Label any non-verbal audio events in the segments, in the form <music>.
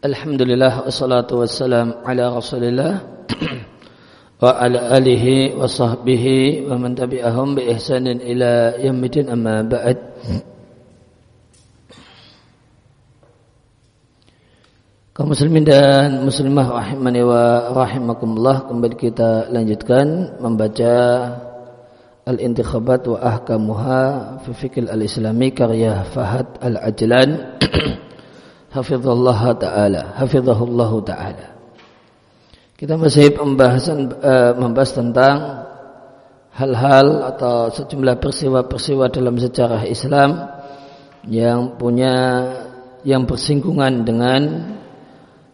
Alhamdulillah wassalatu wassalam ala Rasulillah <clears throat> wa ala alihi wa sahbihi wa man tabi'ahum bi ihsanin ila yaumil amma ba'd. Kaum muslimin dan muslimah rahimani wa rahimakumullah kembali kita lanjutkan membaca Al-Intikhabat wa Ahkamuha fi Fikil Al-Islami karya Fahad Al-Ajlan <clears throat> hafizallah taala. Hafizahullah taala. Kita masih pembahasan uh, membahas tentang hal-hal atau sejumlah peristiwa-peristiwa dalam sejarah Islam yang punya yang bersinggungan dengan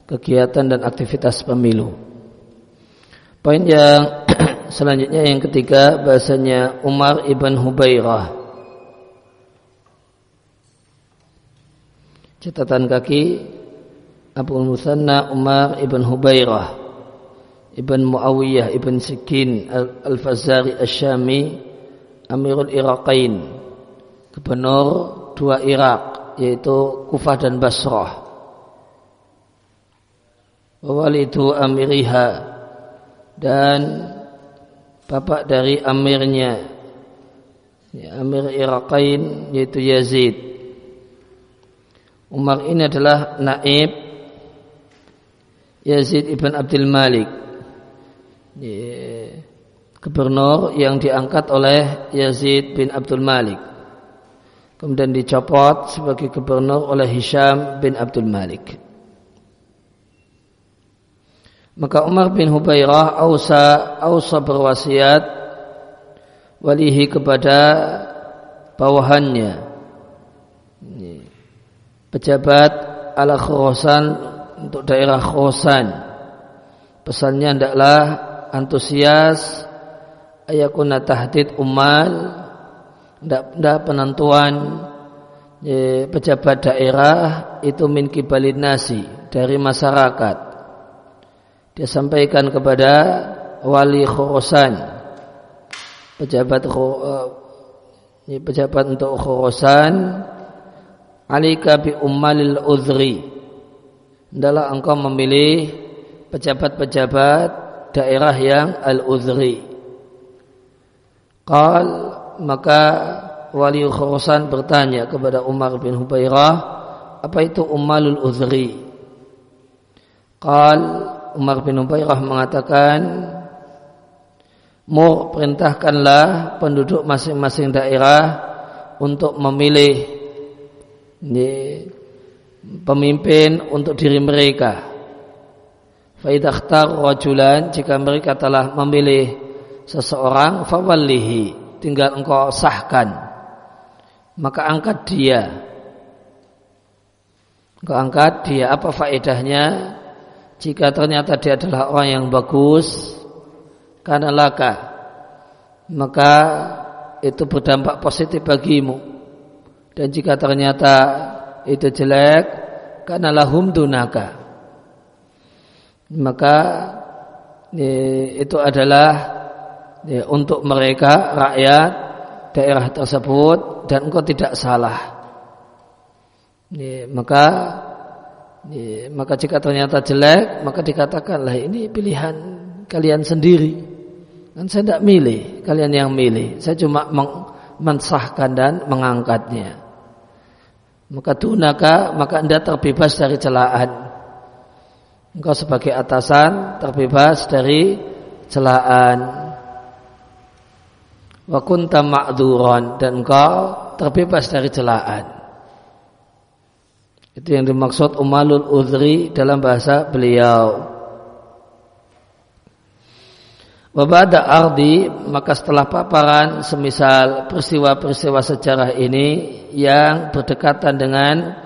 kegiatan dan aktivitas pemilu. Poin yang <clears throat> selanjutnya yang ketiga bahasanya Umar ibn Hubairah catatan kaki Abu Musanna Umar ibn Hubairah ibn Muawiyah ibn Sikin Al-Fazari Al-Syami Amirul Iraqain gubernur dua Irak yaitu Kufah dan Basrah. Walidu Amiriha dan bapak dari amirnya Amir Iraqain yaitu Yazid Umar ini adalah naib Yazid ibn Abdul Malik. Gubernur yang diangkat oleh Yazid bin Abdul Malik. Kemudian dicopot sebagai gubernur oleh Hisham bin Abdul Malik. Maka Umar bin Hubairah ausa ausa berwasiat walihi kepada bawahannya pejabat ala Khurasan untuk daerah Khurasan. Pesannya hendaklah antusias ayakuna tahdid umal hendak penentuan pejabat daerah itu min kibalin nasi dari masyarakat. Dia sampaikan kepada wali Khurasan pejabat uh, pejabat untuk Khurasan alika bi ummalil uzri. Adalah engkau memilih pejabat-pejabat daerah yang al-uzri. Qal maka wali Khurasan bertanya kepada Umar bin Hubairah apa itu ummalul uzri? Qal Umar bin Hubairah mengatakan Mur perintahkanlah penduduk masing-masing daerah untuk memilih ini pemimpin untuk diri mereka. Faidakhtar rajulan jika mereka telah memilih seseorang fawallihi tinggal engkau sahkan. Maka angkat dia. Engkau angkat dia apa faedahnya? Jika ternyata dia adalah orang yang bagus karena laka maka itu berdampak positif bagimu dan jika ternyata itu jelek karena lahum dunaka. Maka itu adalah untuk mereka rakyat daerah tersebut dan engkau tidak salah. Maka maka jika ternyata jelek maka dikatakanlah ini pilihan kalian sendiri. Kan saya tidak milih kalian yang milih. Saya cuma mensahkan dan mengangkatnya maka tunaka maka anda terbebas dari celaan. Engkau sebagai atasan terbebas dari celaan. Wa kunta ma'dhuran dan engkau terbebas dari celaan. Itu yang dimaksud umalul udhri dalam bahasa beliau Wabada ardi maka setelah paparan semisal peristiwa-peristiwa sejarah ini yang berdekatan dengan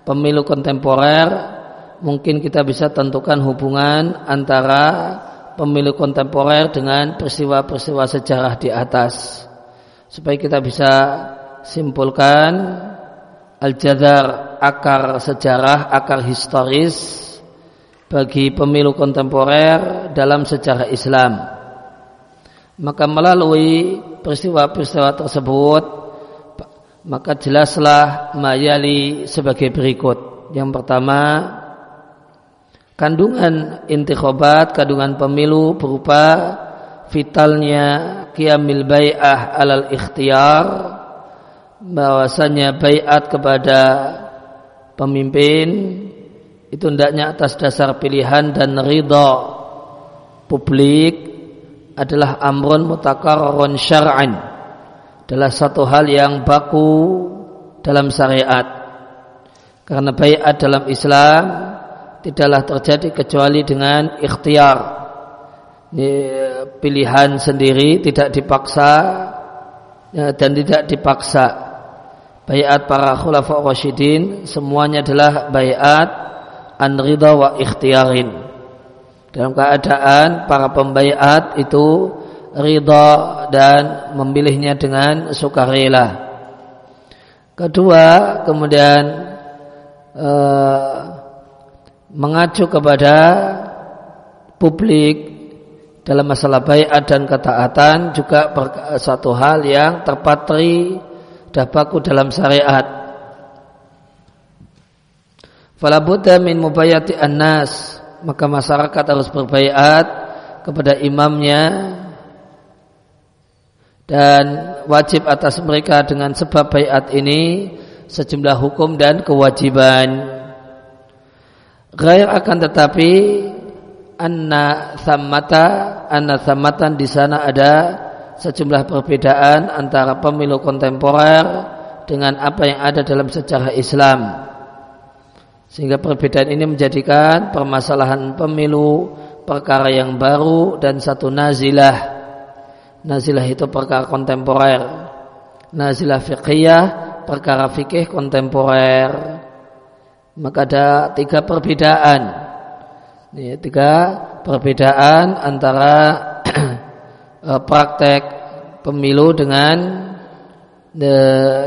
pemilu kontemporer mungkin kita bisa tentukan hubungan antara pemilu kontemporer dengan peristiwa-peristiwa sejarah di atas. Supaya kita bisa simpulkan al-jadar akar sejarah akar historis bagi pemilu kontemporer dalam sejarah Islam maka melalui peristiwa-peristiwa tersebut maka jelaslah mayali sebagai berikut. Yang pertama kandungan intikhobat, kandungan pemilu berupa vitalnya qiyamil bai'ah alal ikhtiar bahwasanya baiat kepada pemimpin itu hendaknya atas dasar pilihan dan ridha publik adalah amrun mutakarrarun syar'an. Adalah satu hal yang baku dalam syariat. Karena baiat dalam Islam tidaklah terjadi kecuali dengan ikhtiar. Ini pilihan sendiri tidak dipaksa ya, dan tidak dipaksa. Bayat para khulafa rasyidin semuanya adalah bayat an ridha wa ikhtiarin dalam keadaan para pembayat itu ridha dan memilihnya dengan sukarela kedua kemudian eh, mengacu kepada publik dalam masalah bayat dan ketaatan juga satu hal yang terpatri dapaku dalam syariat. Fala buddha min mubayati annas maka masyarakat harus berbayat kepada imamnya dan wajib atas mereka dengan sebab bayat ini sejumlah hukum dan kewajiban. Gair akan tetapi anna thammata anna thammatan di sana ada sejumlah perbedaan antara pemilu kontemporer dengan apa yang ada dalam sejarah Islam. Sehingga perbedaan ini menjadikan permasalahan pemilu perkara yang baru dan satu nazilah. Nazilah itu perkara kontemporer. Nazilah fiqhiyah perkara fikih kontemporer maka ada tiga perbedaan. Ini tiga perbedaan antara <clears throat> eh, praktek pemilu dengan de,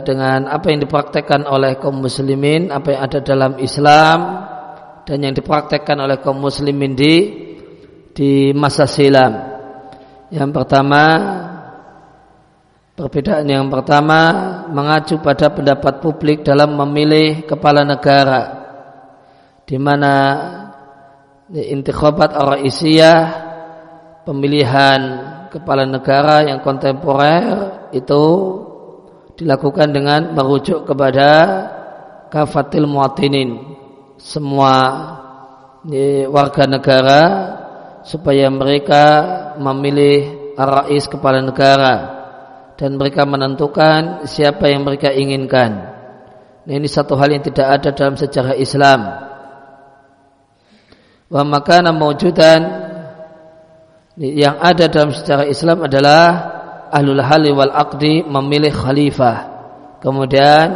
dengan apa yang dipraktekkan oleh kaum muslimin, apa yang ada dalam Islam dan yang dipraktekkan oleh kaum muslimin di di masa silam. Yang pertama Perbedaan yang pertama mengacu pada pendapat publik dalam memilih kepala negara di mana intikhabat ar-raisiyah pemilihan kepala negara yang kontemporer itu dilakukan dengan merujuk kepada kafatil muatinin semua warga negara supaya mereka memilih rais kepala negara dan mereka menentukan siapa yang mereka inginkan. Nah, ini satu hal yang tidak ada dalam sejarah Islam. Wa makana mawjudan yang ada dalam sejarah Islam adalah ahlul hali wal aqdi memilih khalifah. Kemudian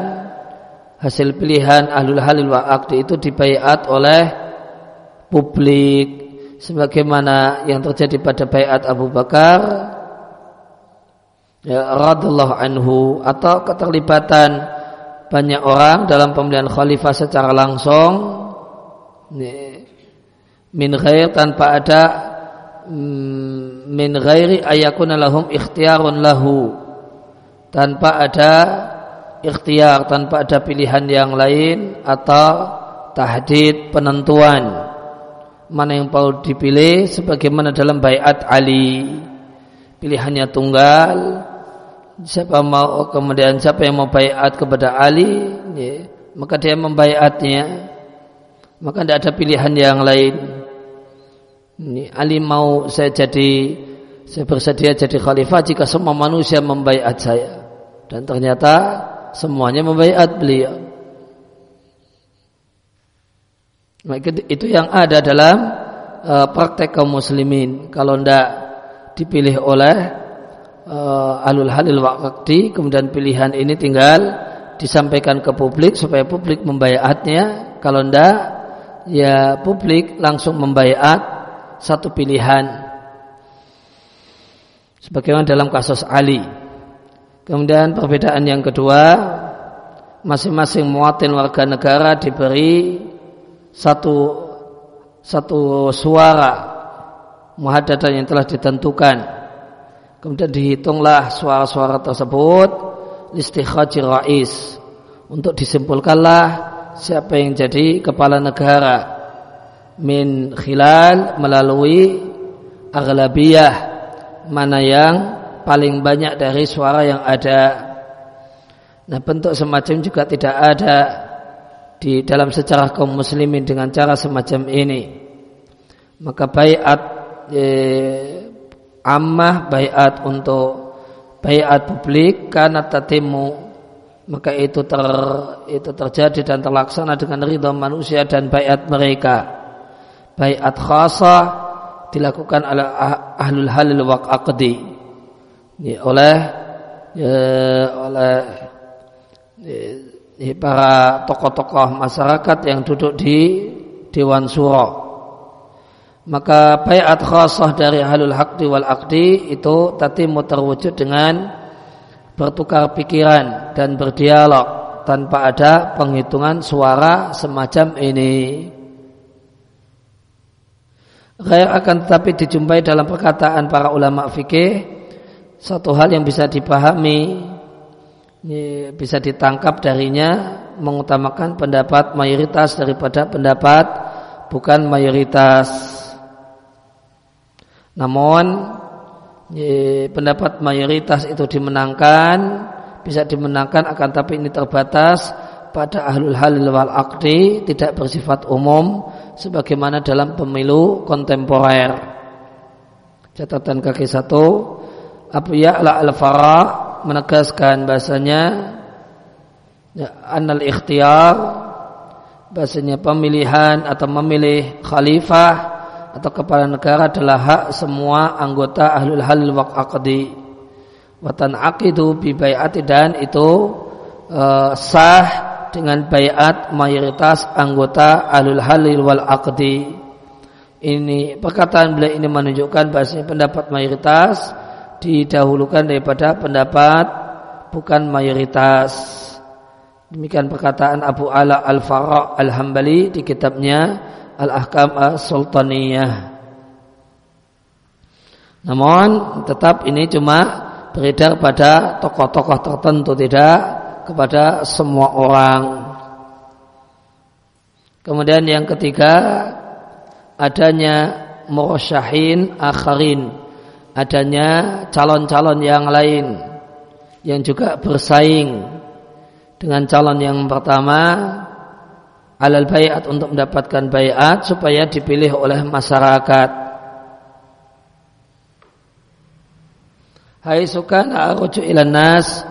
hasil pilihan ahlul halil wal aqdi itu dibayat oleh publik sebagaimana yang terjadi pada bayat Abu Bakar ya, radallahu anhu atau keterlibatan banyak orang dalam pemilihan khalifah secara langsung min ghair tanpa ada mm, min ghairi ayakuna lahum ikhtiyarun lahu. Tanpa ada ikhtiar tanpa ada pilihan yang lain atau tahdid penentuan. Mana yang perlu dipilih sebagaimana dalam bayat Ali. Pilihannya tunggal. Siapa mau kemudian siapa yang mau bayat kepada Ali ya, maka dia membayatnya. Maka tidak ada pilihan yang lain ini Ali mau saya jadi saya bersedia jadi khalifah jika semua manusia membayat saya. Dan ternyata semuanya membayat beliau. Maka itu yang ada dalam uh, praktek kaum muslimin. Kalau tidak dipilih oleh uh, alul halil waqti kemudian pilihan ini tinggal disampaikan ke publik supaya publik membayatnya kalau ndak ya publik langsung membayat satu pilihan. Sebagaimana dalam kasus Ali. Kemudian perbedaan yang kedua masing-masing muatin warga negara diberi satu satu suara muhadadah yang telah ditentukan. Kemudian dihitunglah suara-suara tersebut listikhaji rais. Untuk disimpulkanlah siapa yang jadi kepala negara. Min khilal melalui aghlabiyah mana yang paling banyak dari suara yang ada. Nah bentuk semacam juga tidak ada di dalam sejarah kaum muslimin dengan cara semacam ini. Maka bayat eh, ammah bayat untuk bayat publik karena tatimu maka itu ter, itu terjadi dan terlaksana dengan ridha manusia dan bayat mereka. Bayat khasah dilakukan oleh ah, ahlul halil aqdi ya, oleh ya, oleh ya, para tokoh-tokoh masyarakat yang duduk di Dewan Suro. Maka bayat khasah dari halul haqdi wal aqdi itu tadi terwujud dengan bertukar pikiran dan berdialog tanpa ada penghitungan suara semacam ini. Ghair akan tetapi dijumpai dalam perkataan para ulama fikih satu hal yang bisa dipahami bisa ditangkap darinya mengutamakan pendapat mayoritas daripada pendapat bukan mayoritas. Namun pendapat mayoritas itu dimenangkan bisa dimenangkan akan tapi ini terbatas pada ahlul halil wal aqdi tidak bersifat umum sebagaimana dalam pemilu kontemporer. Catatan kaki satu, Abu Ya'la al-Fara menegaskan bahasanya ya, anal ikhtiar bahasanya pemilihan atau memilih khalifah atau kepala negara adalah hak semua anggota ahlul halil wal aqdi. Watan aqidu bi dan itu uh, sah dengan bayat mayoritas anggota alul halil wal aqdi. Ini perkataan beliau ini menunjukkan bahasanya pendapat mayoritas didahulukan daripada pendapat bukan mayoritas. Demikian perkataan Abu Ala Al-Faraq Al-Hambali di kitabnya Al-Ahkam As-Sultaniyah. Namun tetap ini cuma beredar pada tokoh-tokoh tertentu tidak kepada semua orang. Kemudian yang ketiga adanya murasyahin akharin, adanya calon-calon yang lain yang juga bersaing dengan calon yang pertama alal bayat untuk mendapatkan bayat supaya dipilih oleh masyarakat. Hai sukan aruju ilan nas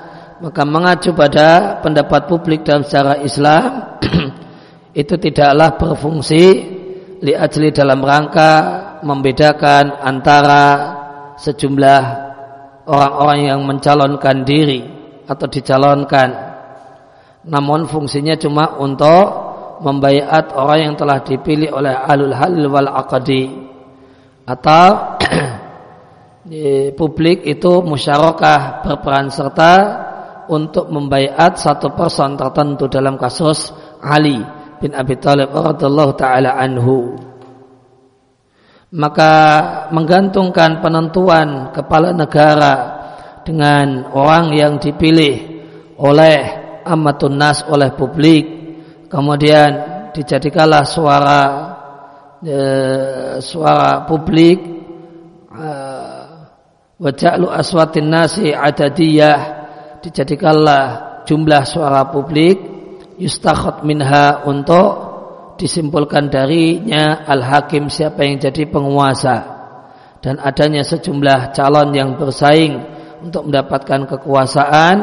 maka mengacu pada pendapat publik dalam secara Islam <clears throat> itu tidaklah berfungsi li ajli dalam rangka membedakan antara sejumlah orang-orang yang mencalonkan diri atau dicalonkan. Namun fungsinya cuma untuk membayat orang yang telah dipilih oleh alul halil wal aqdi atau <clears throat> publik itu musyarakah berperan serta untuk membayat satu person tertentu dalam kasus Ali bin Abi Thalib radhiyallahu taala anhu. Maka menggantungkan penentuan kepala negara dengan orang yang dipilih oleh amatun nas oleh publik kemudian dijadikanlah suara e, suara publik e, waja'lu aswatin nasi adadiyah dijadikanlah jumlah suara publik yustakhat minha untuk disimpulkan darinya al-hakim siapa yang jadi penguasa. Dan adanya sejumlah calon yang bersaing untuk mendapatkan kekuasaan.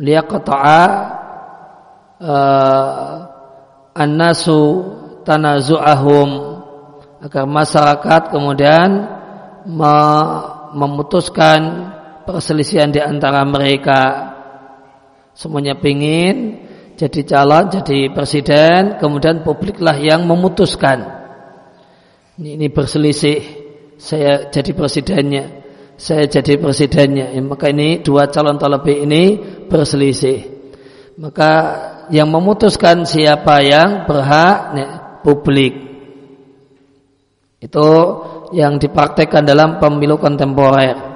Liyaqta'a uh, an-nasu tanazu'ahum agar masyarakat kemudian memutuskan perselisihan di antara mereka. Semuanya pingin jadi calon, jadi presiden, kemudian publiklah yang memutuskan. Ini, ini berselisih, saya jadi presidennya, saya jadi presidennya. Ya, maka ini dua calon terlebih ini berselisih. Maka yang memutuskan siapa yang berhak ya, publik. Itu yang dipraktekkan dalam pemilu kontemporer.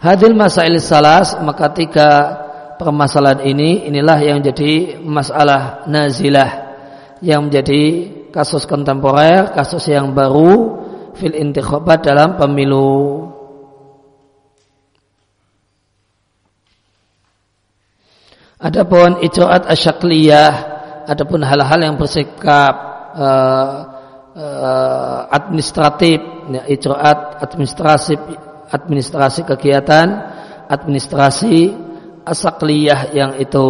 Hadil masail salas maka tiga permasalahan ini inilah yang jadi masalah nazilah yang menjadi kasus kontemporer, kasus yang baru fil intikhabat dalam pemilu. Adapun ijraat asyakliyah, adapun hal-hal yang bersikap uh, uh, administratif, ya, ijraat administrasi administrasi kegiatan administrasi asakliyah yang itu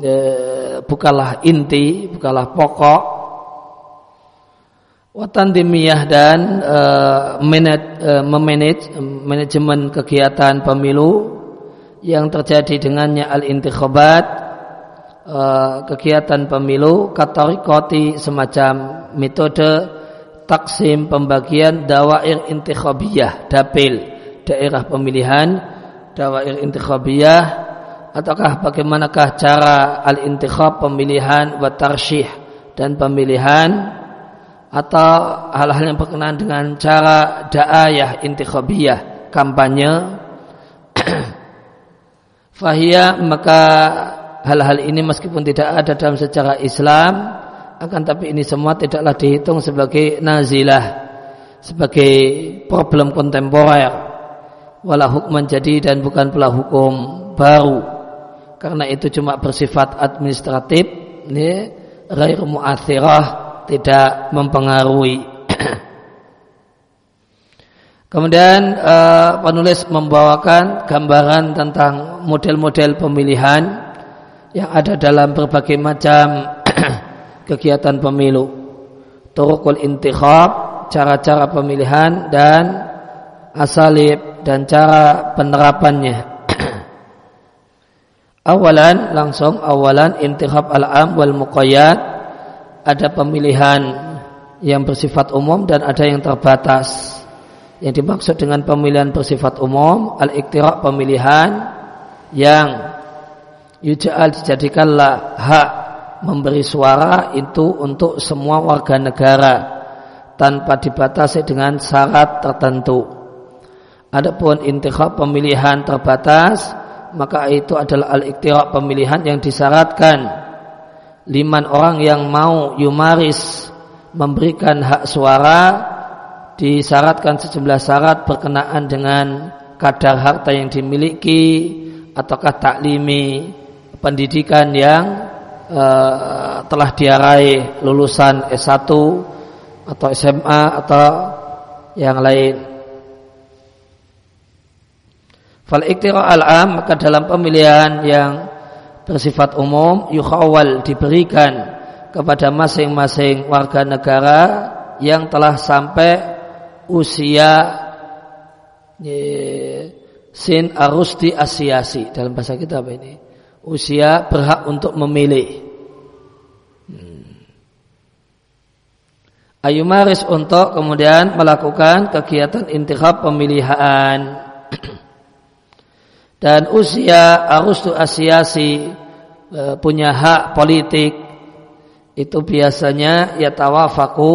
uh, bukanlah inti, bukanlah pokok. Watandimiyah dan manage, uh, memanage manajemen kegiatan pemilu yang terjadi dengannya al-intikhabat uh, kegiatan pemilu katorikoti semacam metode taksim pembagian dawair intikhabiyah dapil daerah pemilihan dawair intikhabiyah ataukah bagaimanakah cara al-intikhab pemilihan wa tarsyih dan pemilihan atau hal-hal yang berkenaan dengan cara da'ayah intikhabiyah kampanye. <clears throat> Fahia maka hal-hal ini meskipun tidak ada dalam sejarah Islam akan tapi ini semua tidaklah dihitung sebagai nazilah sebagai problem kontemporer wala hukman jadi dan bukan pula hukum baru karena itu cuma bersifat administratif ini ghair mu'athirah tidak mempengaruhi. <clears throat> Kemudian uh, penulis membawakan gambaran tentang model-model pemilihan yang ada dalam berbagai macam <clears throat> kegiatan pemilu. Turukul intikhab, cara-cara pemilihan dan asalib dan cara penerapannya. <clears throat> awalan langsung awalan intikhab al-am wal muqayyad ada pemilihan yang bersifat umum dan ada yang terbatas. Yang dimaksud dengan pemilihan bersifat umum al-iktira pemilihan yang yuja'al dijadikanlah hak memberi suara itu untuk semua warga negara tanpa dibatasi dengan syarat tertentu. Adapun intikhab pemilihan terbatas maka itu adalah al-iktira pemilihan yang disyaratkan liman orang yang mau yumaris memberikan hak suara disyaratkan sejumlah syarat berkenaan dengan kadar harta yang dimiliki ataukah taklimi pendidikan yang uh, telah diarai lulusan S1 atau SMA atau yang lain. Fal iktira al-am maka dalam pemilihan yang bersifat umum yukhawal diberikan kepada masing-masing warga negara yang telah sampai usia ye, sin di asiasi. Dalam bahasa kita apa ini? Usia berhak untuk memilih. Hmm. ayumaris untuk kemudian melakukan kegiatan intikhab pemilihan <clears throat> dan usia Arustu Asiasi e, punya hak politik itu biasanya ya tawafaku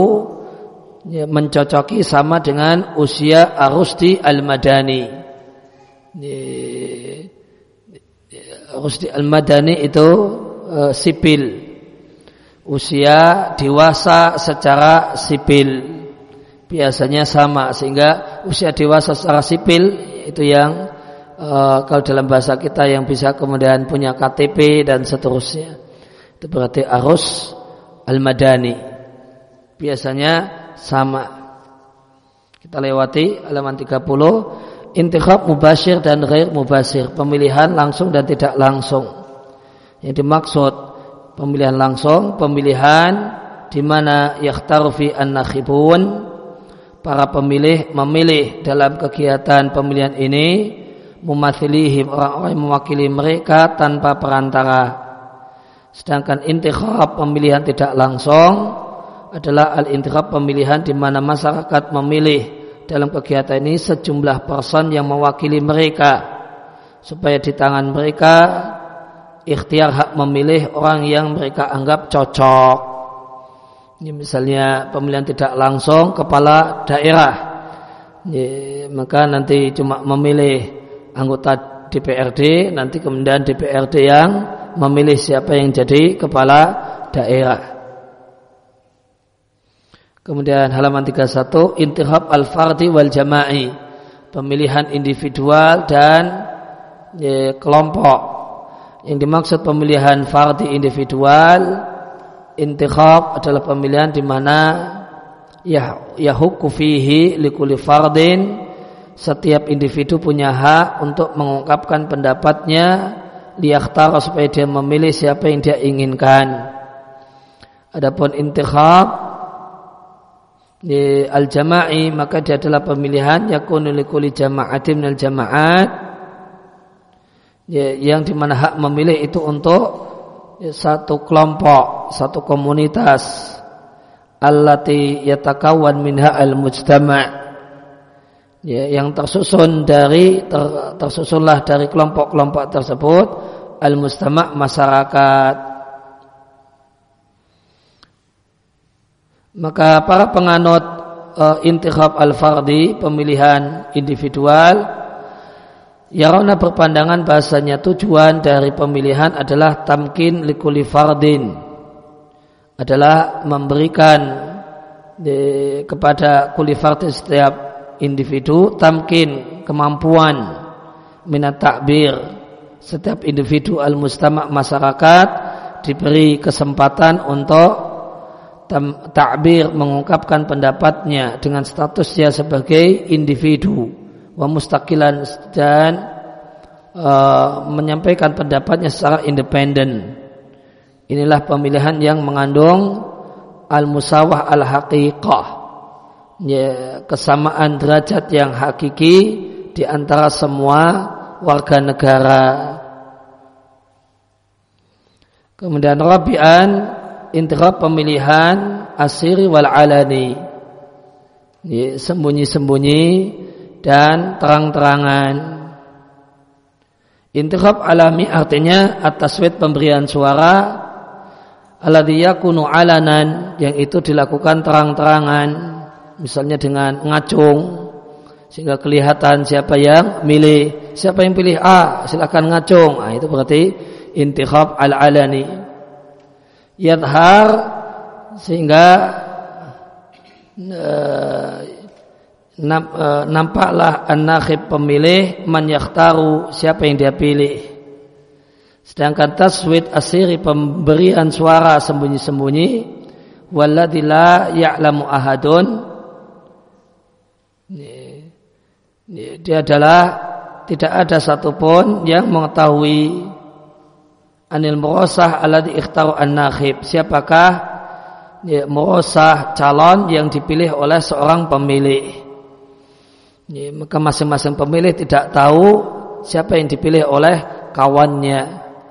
ya, mencocoki sama dengan usia Arusti Al-Madani. Arusti Al-Madani itu e, sipil. Usia dewasa secara sipil biasanya sama sehingga usia dewasa secara sipil itu yang uh, kalau dalam bahasa kita yang bisa kemudian punya KTP dan seterusnya. Itu berarti arus al-madani. Biasanya sama. Kita lewati halaman 30 intikhab mubashir dan ghair mubashir, pemilihan langsung dan tidak langsung. Yang dimaksud pemilihan langsung, pemilihan di mana yakhtaru fi an-nakhibun para pemilih memilih dalam kegiatan pemilihan ini mumathilihim orang-orang mewakili mereka tanpa perantara. Sedangkan intikhab pemilihan tidak langsung adalah al-intikhab pemilihan di mana masyarakat memilih dalam kegiatan ini sejumlah person yang mewakili mereka supaya di tangan mereka ikhtiar hak memilih orang yang mereka anggap cocok. Ini misalnya pemilihan tidak langsung kepala daerah. Ya, maka nanti cuma memilih anggota DPRD nanti kemudian DPRD yang memilih siapa yang jadi kepala daerah. Kemudian halaman 31 intihab al-fardi wal jama'i. Pemilihan individual dan ya, kelompok. Yang dimaksud pemilihan fardi individual intihab adalah pemilihan di mana ya yahukku fihi likuli fardin setiap individu punya hak untuk mengungkapkan pendapatnya liyakhtar supaya dia memilih siapa yang dia inginkan. Adapun intihab al-jama'i maka dia adalah pemilihan yakunu likuli jama'atin minal jama'at. Ya, yang di mana hak memilih itu untuk ya, satu kelompok, satu komunitas. Allati yatakawan minha al-mujtama' ya, yang tersusun dari ter, tersusunlah dari kelompok-kelompok tersebut al-mujtama' masyarakat Maka para penganut uh, intikhab al-fardi, pemilihan individual, Yarona berpandangan bahasanya tujuan dari pemilihan adalah tamkin likuli fardin. Adalah memberikan di, kepada kuli fardin setiap individu tamkin kemampuan minat takbir setiap individu al-mustama' masyarakat diberi kesempatan untuk takbir mengungkapkan pendapatnya dengan statusnya sebagai individu wa mustaqilan dan uh, menyampaikan pendapatnya secara independen. Inilah pemilihan yang mengandung al-musawah al-haqiqah. Ya, kesamaan derajat yang hakiki di antara semua warga negara. Kemudian Rabi'an intikab pemilihan asiri wal alani. Sembunyi-sembunyi dan terang-terangan. Intikab alami artinya atas wet pemberian suara alladhi yakunu alanan yang itu dilakukan terang-terangan misalnya dengan ngacung sehingga kelihatan siapa yang milih siapa yang pilih A silakan ngacung. Nah, itu berarti intikhab al-alani. Yadhar sehingga uh, nampaklah an-nakhib pemilih man yakhtaru siapa yang dia pilih. Sedangkan taswid asiri pemberian suara sembunyi-sembunyi walladzi la ya'lamu ahadun dia adalah tidak ada satupun yang mengetahui anil murasah alladhi ikhtaru an-nakhib. Siapakah ya, murasah calon yang dipilih oleh seorang pemilih. Ya, maka masing-masing pemilih tidak tahu siapa yang dipilih oleh kawannya.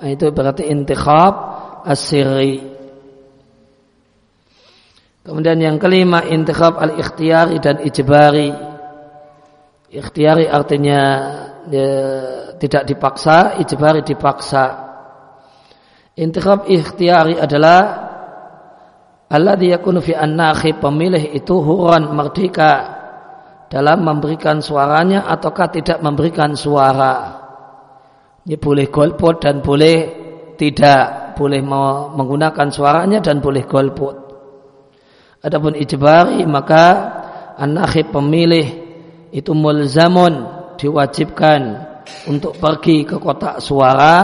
Nah, itu berarti intikhab asiri. Kemudian yang kelima intikhab al-ikhtiyari dan ijbari. Ikhtiyari artinya ya, tidak dipaksa, ijbari dipaksa. Intikhab ikhtiari adalah Allah yakunu fi an pemilih itu huran merdeka dalam memberikan suaranya ataukah tidak memberikan suara. Ini boleh golput dan boleh tidak, boleh menggunakan suaranya dan boleh golput. Adapun ijbari maka an pemilih itu mulzamun diwajibkan untuk pergi ke kotak suara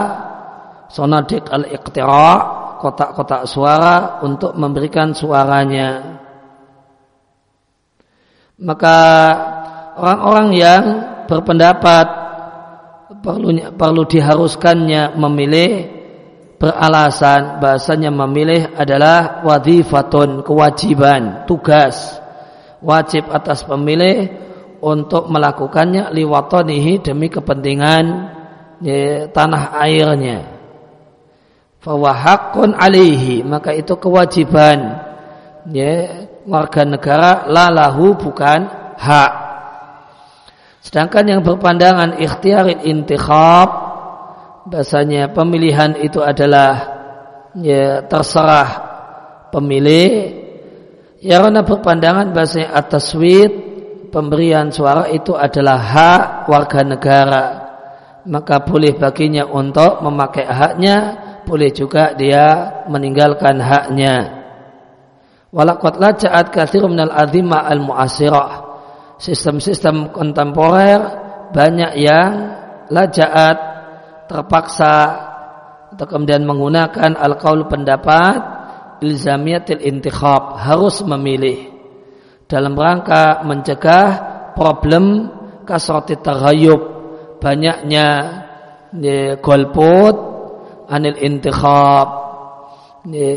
sonadik al-iqtira kotak-kotak suara untuk memberikan suaranya. Maka orang-orang yang berpendapat perlu perlu diharuskannya memilih beralasan bahasanya memilih adalah wadifatun kewajiban tugas. Wajib atas pemilih untuk melakukannya liwatonihi demi kepentingan ya, tanah airnya. Fawahakun alihi maka itu kewajiban. Ya warga negara lalahu bukan hak. Sedangkan yang berpandangan ikhtiarin intikhab bahasanya pemilihan itu adalah ya terserah pemilih ya karena berpandangan bahasanya atas wit pemberian suara itu adalah hak warga negara maka boleh baginya untuk memakai haknya boleh juga dia meninggalkan haknya. Walakot laja'at kathir minal azimah al-mu'asirah. Sistem-sistem kontemporer banyak yang laja'at terpaksa atau kemudian menggunakan al-qaul pendapat ilzamiyatil intikhab harus memilih dalam rangka mencegah problem kasrati taghayub banyaknya golput anil intikhab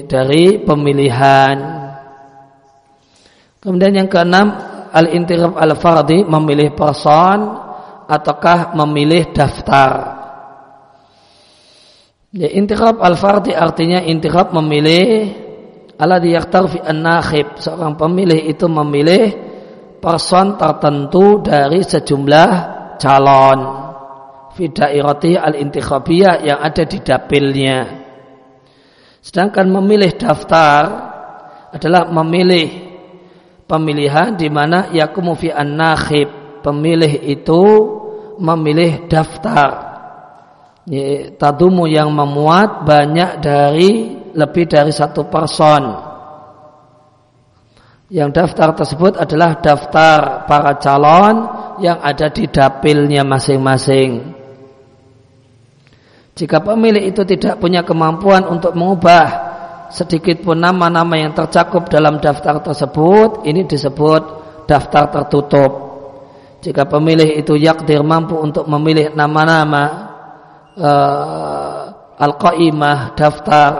dari pemilihan Kemudian yang keenam al-intiraf al-fardi memilih person ataukah memilih daftar. Ya, intiraf al-fardi artinya intiraf memilih ala yaktar fi an-nakhib. Seorang pemilih itu memilih person tertentu dari sejumlah calon fi dairati al-intikhabiyah yang ada di dapilnya. Sedangkan memilih daftar adalah memilih pemilihan di mana yakumu fi an-nakhib pemilih itu memilih daftar tadumu yang memuat banyak dari lebih dari satu person yang daftar tersebut adalah daftar para calon yang ada di dapilnya masing-masing jika pemilih itu tidak punya kemampuan untuk mengubah sedikit pun nama-nama yang tercakup dalam daftar tersebut ini disebut daftar tertutup. Jika pemilih itu yakdir mampu untuk memilih nama-nama uh, al-qaimah daftar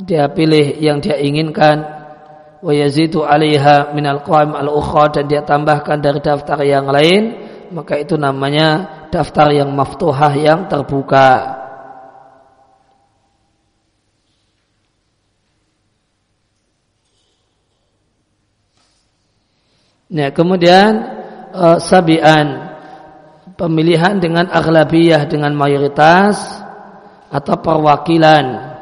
dia pilih yang dia inginkan. Wa yazidu 'alaiha min al-qaim al-ukhra dan dia tambahkan dari daftar yang lain. Maka itu namanya daftar yang maftuhah yang terbuka. Ya, kemudian uh, sabian pemilihan dengan aghlabiyah dengan mayoritas atau perwakilan.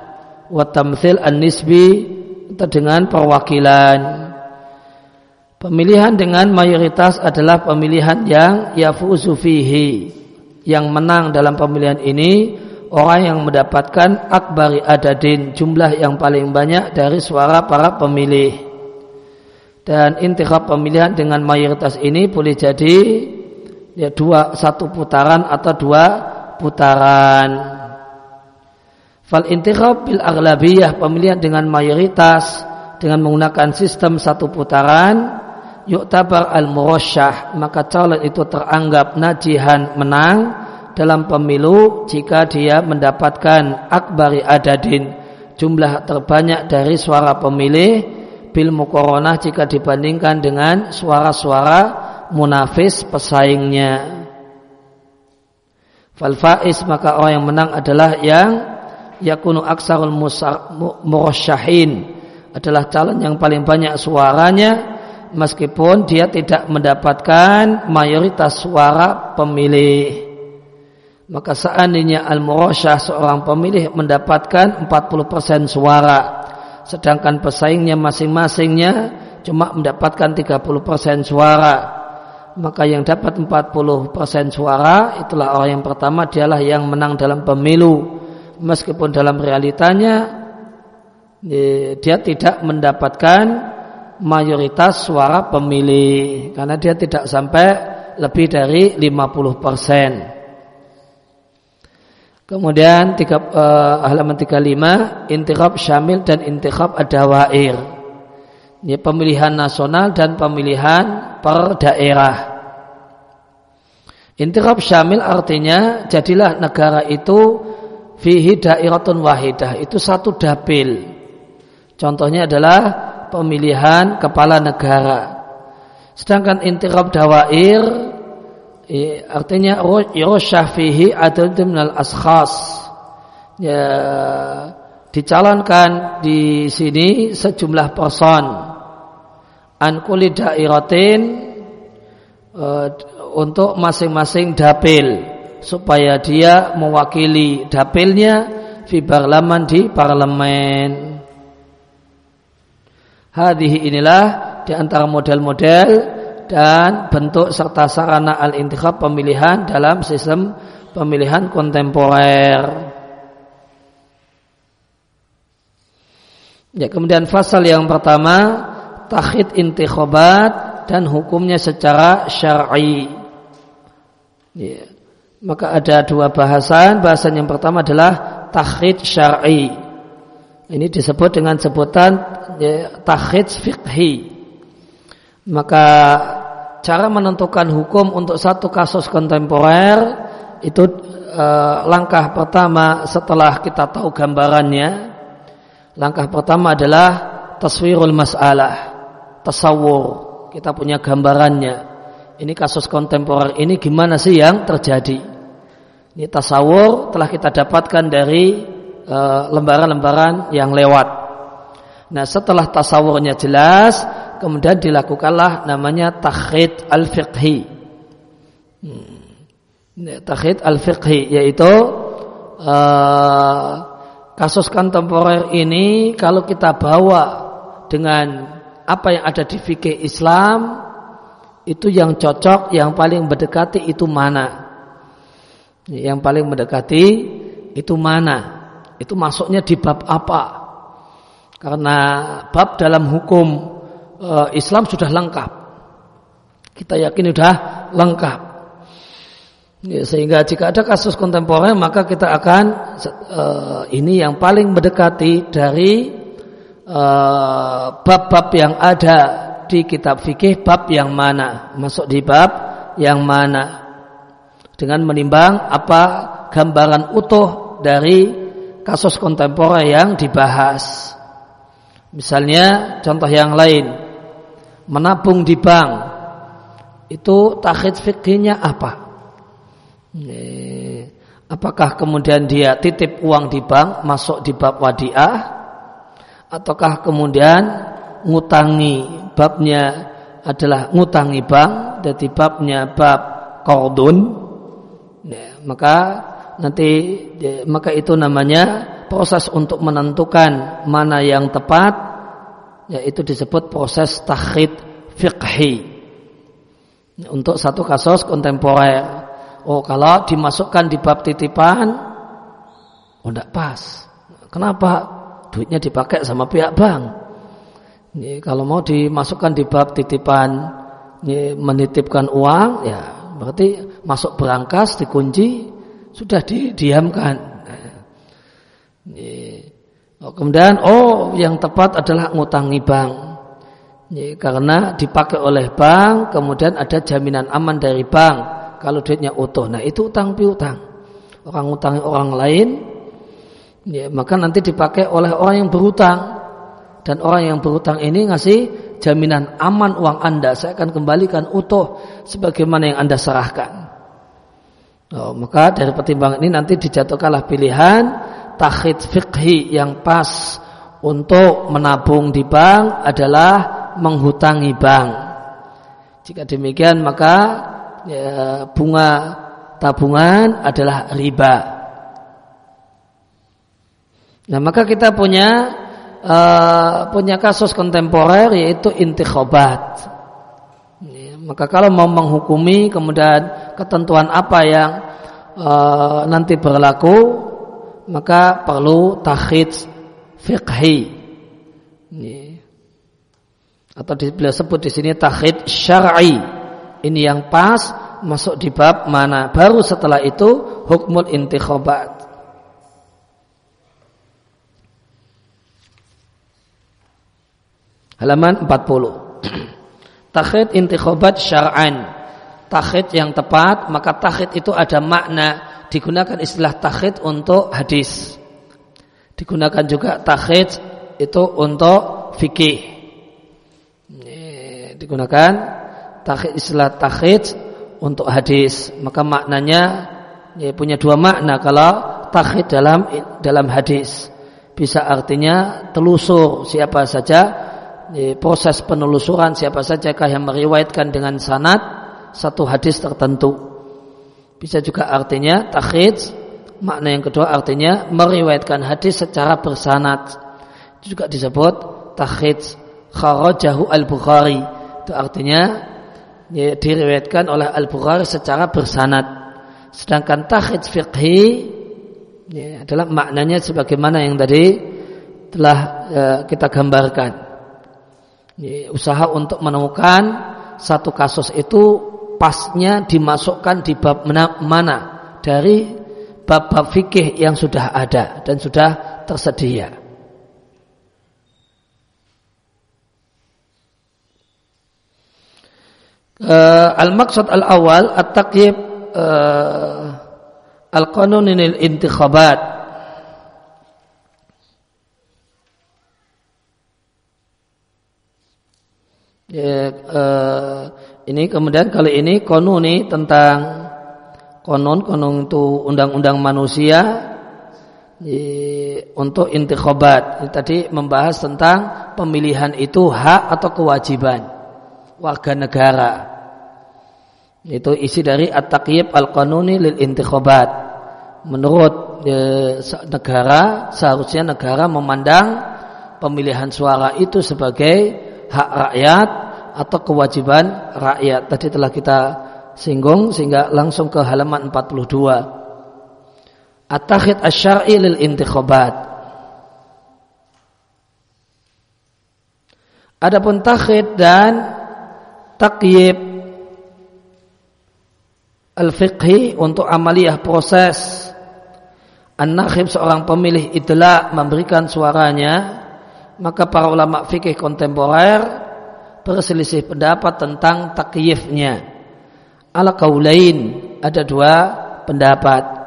Wa tamthil an-nisbi atau dengan perwakilan. Pemilihan dengan mayoritas adalah pemilihan yang yafuzu fihi yang menang dalam pemilihan ini orang yang mendapatkan akbari adadin jumlah yang paling banyak dari suara para pemilih. Dan intikhab pemilihan dengan mayoritas ini boleh jadi ya dua satu putaran atau dua putaran. Fal intikhab bil aghlabiyah pemilihan dengan mayoritas dengan menggunakan sistem satu putaran yuktabar al murasyah maka calon itu teranggap najihan menang dalam pemilu jika dia mendapatkan akbari adadin jumlah terbanyak dari suara pemilih bil mukoronah jika dibandingkan dengan suara-suara munafis pesaingnya. Fal faiz maka orang yang menang adalah yang yakunu aksarul murasyahin adalah calon yang paling banyak suaranya meskipun dia tidak mendapatkan mayoritas suara pemilih. Maka seandainya al-murasyah seorang pemilih mendapatkan 40% suara sedangkan pesaingnya masing-masingnya cuma mendapatkan 30% suara maka yang dapat 40% suara itulah orang yang pertama dialah yang menang dalam pemilu meskipun dalam realitanya dia tidak mendapatkan mayoritas suara pemilih karena dia tidak sampai lebih dari 50 persen. Kemudian tiga, uh, halaman 35 intikhab syamil dan intikhab adawair. Ini pemilihan nasional dan pemilihan per daerah. Intikhab syamil artinya jadilah negara itu fihi dairatun wahidah itu satu dapil. Contohnya adalah pemilihan kepala negara. Sedangkan intikhab dawair artinya yusyah fihi adad minal askhas ya dicalonkan di sini sejumlah person an kulli dairatin uh, untuk masing-masing dapil supaya dia mewakili dapilnya fi parlaman di parlemen hadhihi inilah di antara model-model dan bentuk serta sarana al-intikhab pemilihan dalam sistem pemilihan kontemporer. Ya, kemudian fasal yang pertama takhid intikhabat dan hukumnya secara syar'i. Ya. Maka ada dua bahasan. Bahasan yang pertama adalah takhid syar'i. Ini disebut dengan sebutan ya, takhid fikhi. Maka cara menentukan hukum untuk satu kasus kontemporer itu eh, langkah pertama setelah kita tahu gambarannya. Langkah pertama adalah taswirul masalah, tasawur. Kita punya gambarannya. Ini kasus kontemporer ini gimana sih yang terjadi? Ini tasawur telah kita dapatkan dari eh, lembaran-lembaran uh, yang lewat. Nah setelah tasawurnya jelas, kemudian dilakukanlah namanya takhid al-fiqhi. Hmm. Takhid al-fiqhi yaitu uh, kasus kontemporer ini kalau kita bawa dengan apa yang ada di fikih Islam itu yang cocok, yang paling berdekati itu mana? Yang paling mendekati itu mana? Itu masuknya di bab apa? Karena bab dalam hukum e, Islam sudah lengkap. Kita yakin sudah lengkap. Ya, sehingga jika ada kasus kontemporer maka kita akan e, ini yang paling mendekati dari e, bab-bab yang ada di kitab fikih bab yang mana? Masuk di bab yang mana? Dengan menimbang apa gambaran utuh dari kasus kontemporer yang dibahas. Misalnya contoh yang lain, menabung di bank. Itu takhid fikihnya apa? Apakah kemudian dia titip uang di bank masuk di bab wadiah ataukah kemudian ngutangi babnya adalah ngutangi bank jadi babnya bab kordun Ya, maka nanti ya, maka itu namanya proses untuk menentukan mana yang tepat yaitu disebut proses takhid fiqhi untuk satu kasus kontemporer. Oh kalau dimasukkan di bab titipan, oh tidak pas. Kenapa? Duitnya dipakai sama pihak bank. Ini, kalau mau dimasukkan di bab titipan, ini, menitipkan uang, ya berarti masuk berangkas dikunci sudah didiamkan. Oh, kemudian oh yang tepat adalah ngutangi bank. Karena dipakai oleh bank, kemudian ada jaminan aman dari bank kalau duitnya utuh. Nah itu utang piutang. Orang utangi orang lain, ya, maka nanti dipakai oleh orang yang berutang. Dan orang yang berutang ini ngasih jaminan aman uang Anda. Saya akan kembalikan utuh sebagaimana yang Anda serahkan. Oh, maka dari pertimbangan ini nanti dijatuhkanlah pilihan takhid fikhi yang pas untuk menabung di bank adalah menghutangi bank. Jika demikian maka ya, bunga tabungan adalah riba. Nah maka kita punya uh, punya kasus kontemporer yaitu intikhobat. Ya, maka kalau mau menghukumi kemudian ketentuan apa yang uh, nanti berlaku, maka perlu takhid fiqhi. Ya. Atau di, beliau sebut di sini takhid syar'i. Ini yang pas masuk di bab mana. Baru setelah itu hukmul intikhobat. Halaman 40. <clears throat> Takhid intikhobat syar'an. Takhid yang tepat, maka takhid itu ada makna. Digunakan istilah takhid untuk hadis. Digunakan juga takhid itu untuk fikih. Digunakan takhid istilah takhid untuk hadis. Maka maknanya ya, punya dua makna kalau takhid dalam dalam hadis. Bisa artinya telusur siapa saja proses penelusuran siapa saja yang meriwayatkan dengan sanad satu hadis tertentu. Bisa juga artinya takhid, makna yang kedua artinya meriwayatkan hadis secara bersanad. Itu juga disebut takhid kharajahu al-Bukhari. Itu artinya ya, diriwayatkan oleh al-Bukhari secara bersanad. Sedangkan takhid fiqhi ya, adalah maknanya sebagaimana yang tadi telah uh, kita gambarkan. Usaha untuk menemukan satu kasus itu pasnya dimasukkan di bab mana, dari bab-bab fikih yang sudah ada dan sudah tersedia. Uh, al-maksud al-awal at-taqyib uh, al-qanunin intikhabat ya, uh, ini kemudian kali ini konuni tentang konon konon itu undang-undang manusia ya, untuk intikhabat tadi membahas tentang pemilihan itu hak atau kewajiban warga negara. Itu isi dari At-Taqyib Al-Qanuni lil Intikhabat. Menurut e, negara, seharusnya negara memandang pemilihan suara itu sebagai hak rakyat atau kewajiban rakyat. Tadi telah kita singgung sehingga langsung ke halaman 42. At-Takhid Asy-Syar'i lil Intikhabat. Adapun takhid dan takyib al-fiqhi untuk amaliyah proses an-nakhib seorang pemilih itulah memberikan suaranya maka para ulama fikih kontemporer berselisih pendapat tentang takyifnya. Ala kaulain ada dua pendapat.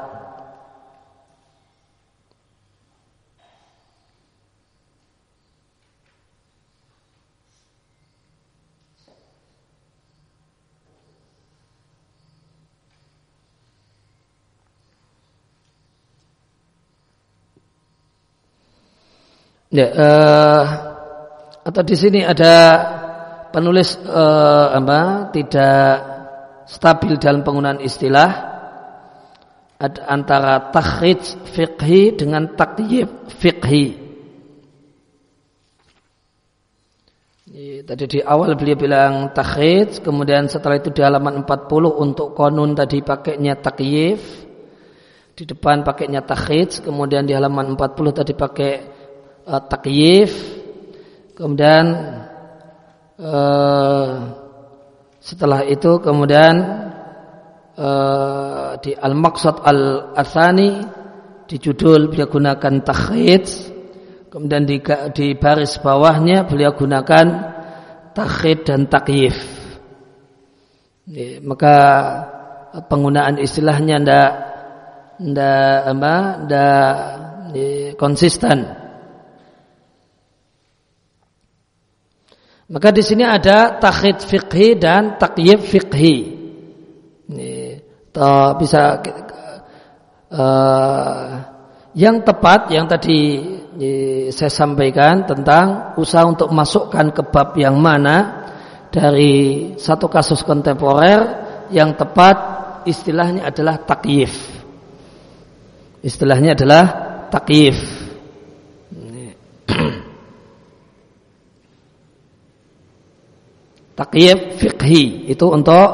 Ya, uh, atau di sini ada penulis uh, apa tidak stabil dalam penggunaan istilah antara takhrij fiqhi dengan takyib fiqhi. Tadi di awal beliau bilang takhrij, kemudian setelah itu di halaman 40 untuk konun tadi pakainya takyif. Di depan pakainya takhrij, kemudian di halaman 40 tadi pakai uh, takyif kemudian uh, setelah itu kemudian uh, di al-maqsad al-athani di judul beliau gunakan takhid kemudian di, di baris bawahnya beliau gunakan takhid dan takyif. Maka penggunaan istilahnya ndak ndak apa ndak konsisten Maka di sini ada takhid fikhi dan takyib fikhi. Bisa uh, yang tepat yang tadi saya sampaikan tentang usaha untuk masukkan ke bab yang mana dari satu kasus kontemporer yang tepat istilahnya adalah takyif. Istilahnya adalah takyif. Takyib fikhi itu untuk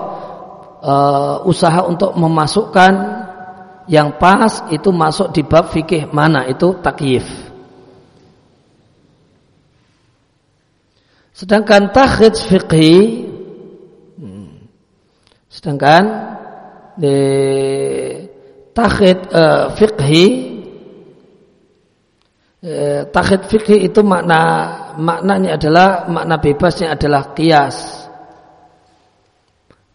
uh, usaha untuk memasukkan yang pas itu masuk di bab fikih mana? Itu takyif. Sedangkan takhid fikhi hmm, sedangkan di takhid uh, fikhi Eh, takhid fikih itu makna maknanya adalah makna bebasnya adalah kias.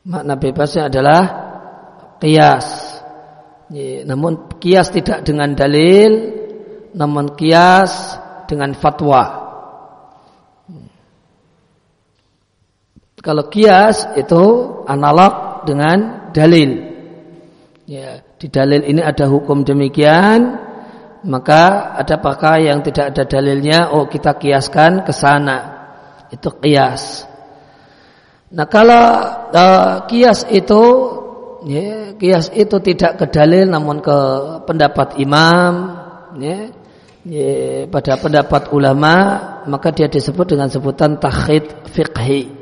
Makna bebasnya adalah kias. namun kias tidak dengan dalil, namun kias dengan fatwa. Kalau kias itu analog dengan dalil. Ya, di dalil ini ada hukum demikian, maka ada pakar yang tidak ada dalilnya? Oh kita kiaskan ke sana. Itu kias. Nah kalau uh, kias itu ya, kias itu tidak ke dalil namun ke pendapat imam ya, ya, pada pendapat ulama maka dia disebut dengan sebutan takhid fiqhi.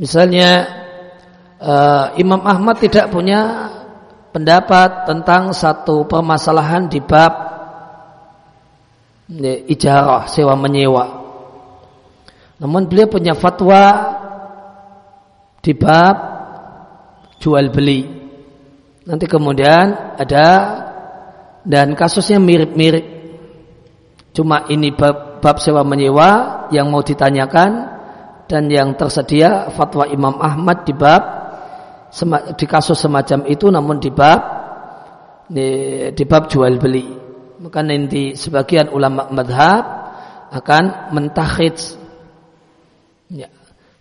Misalnya uh, Imam Ahmad tidak punya pendapat tentang satu permasalahan di bab ijarah sewa menyewa. Namun beliau punya fatwa di bab jual beli. Nanti kemudian ada dan kasusnya mirip-mirip. Cuma ini bab, bab sewa menyewa yang mau ditanyakan dan yang tersedia fatwa Imam Ahmad di bab di kasus semacam itu namun di bab di, bab jual beli. Maka nanti sebagian ulama madhab akan mentakhid. Ya,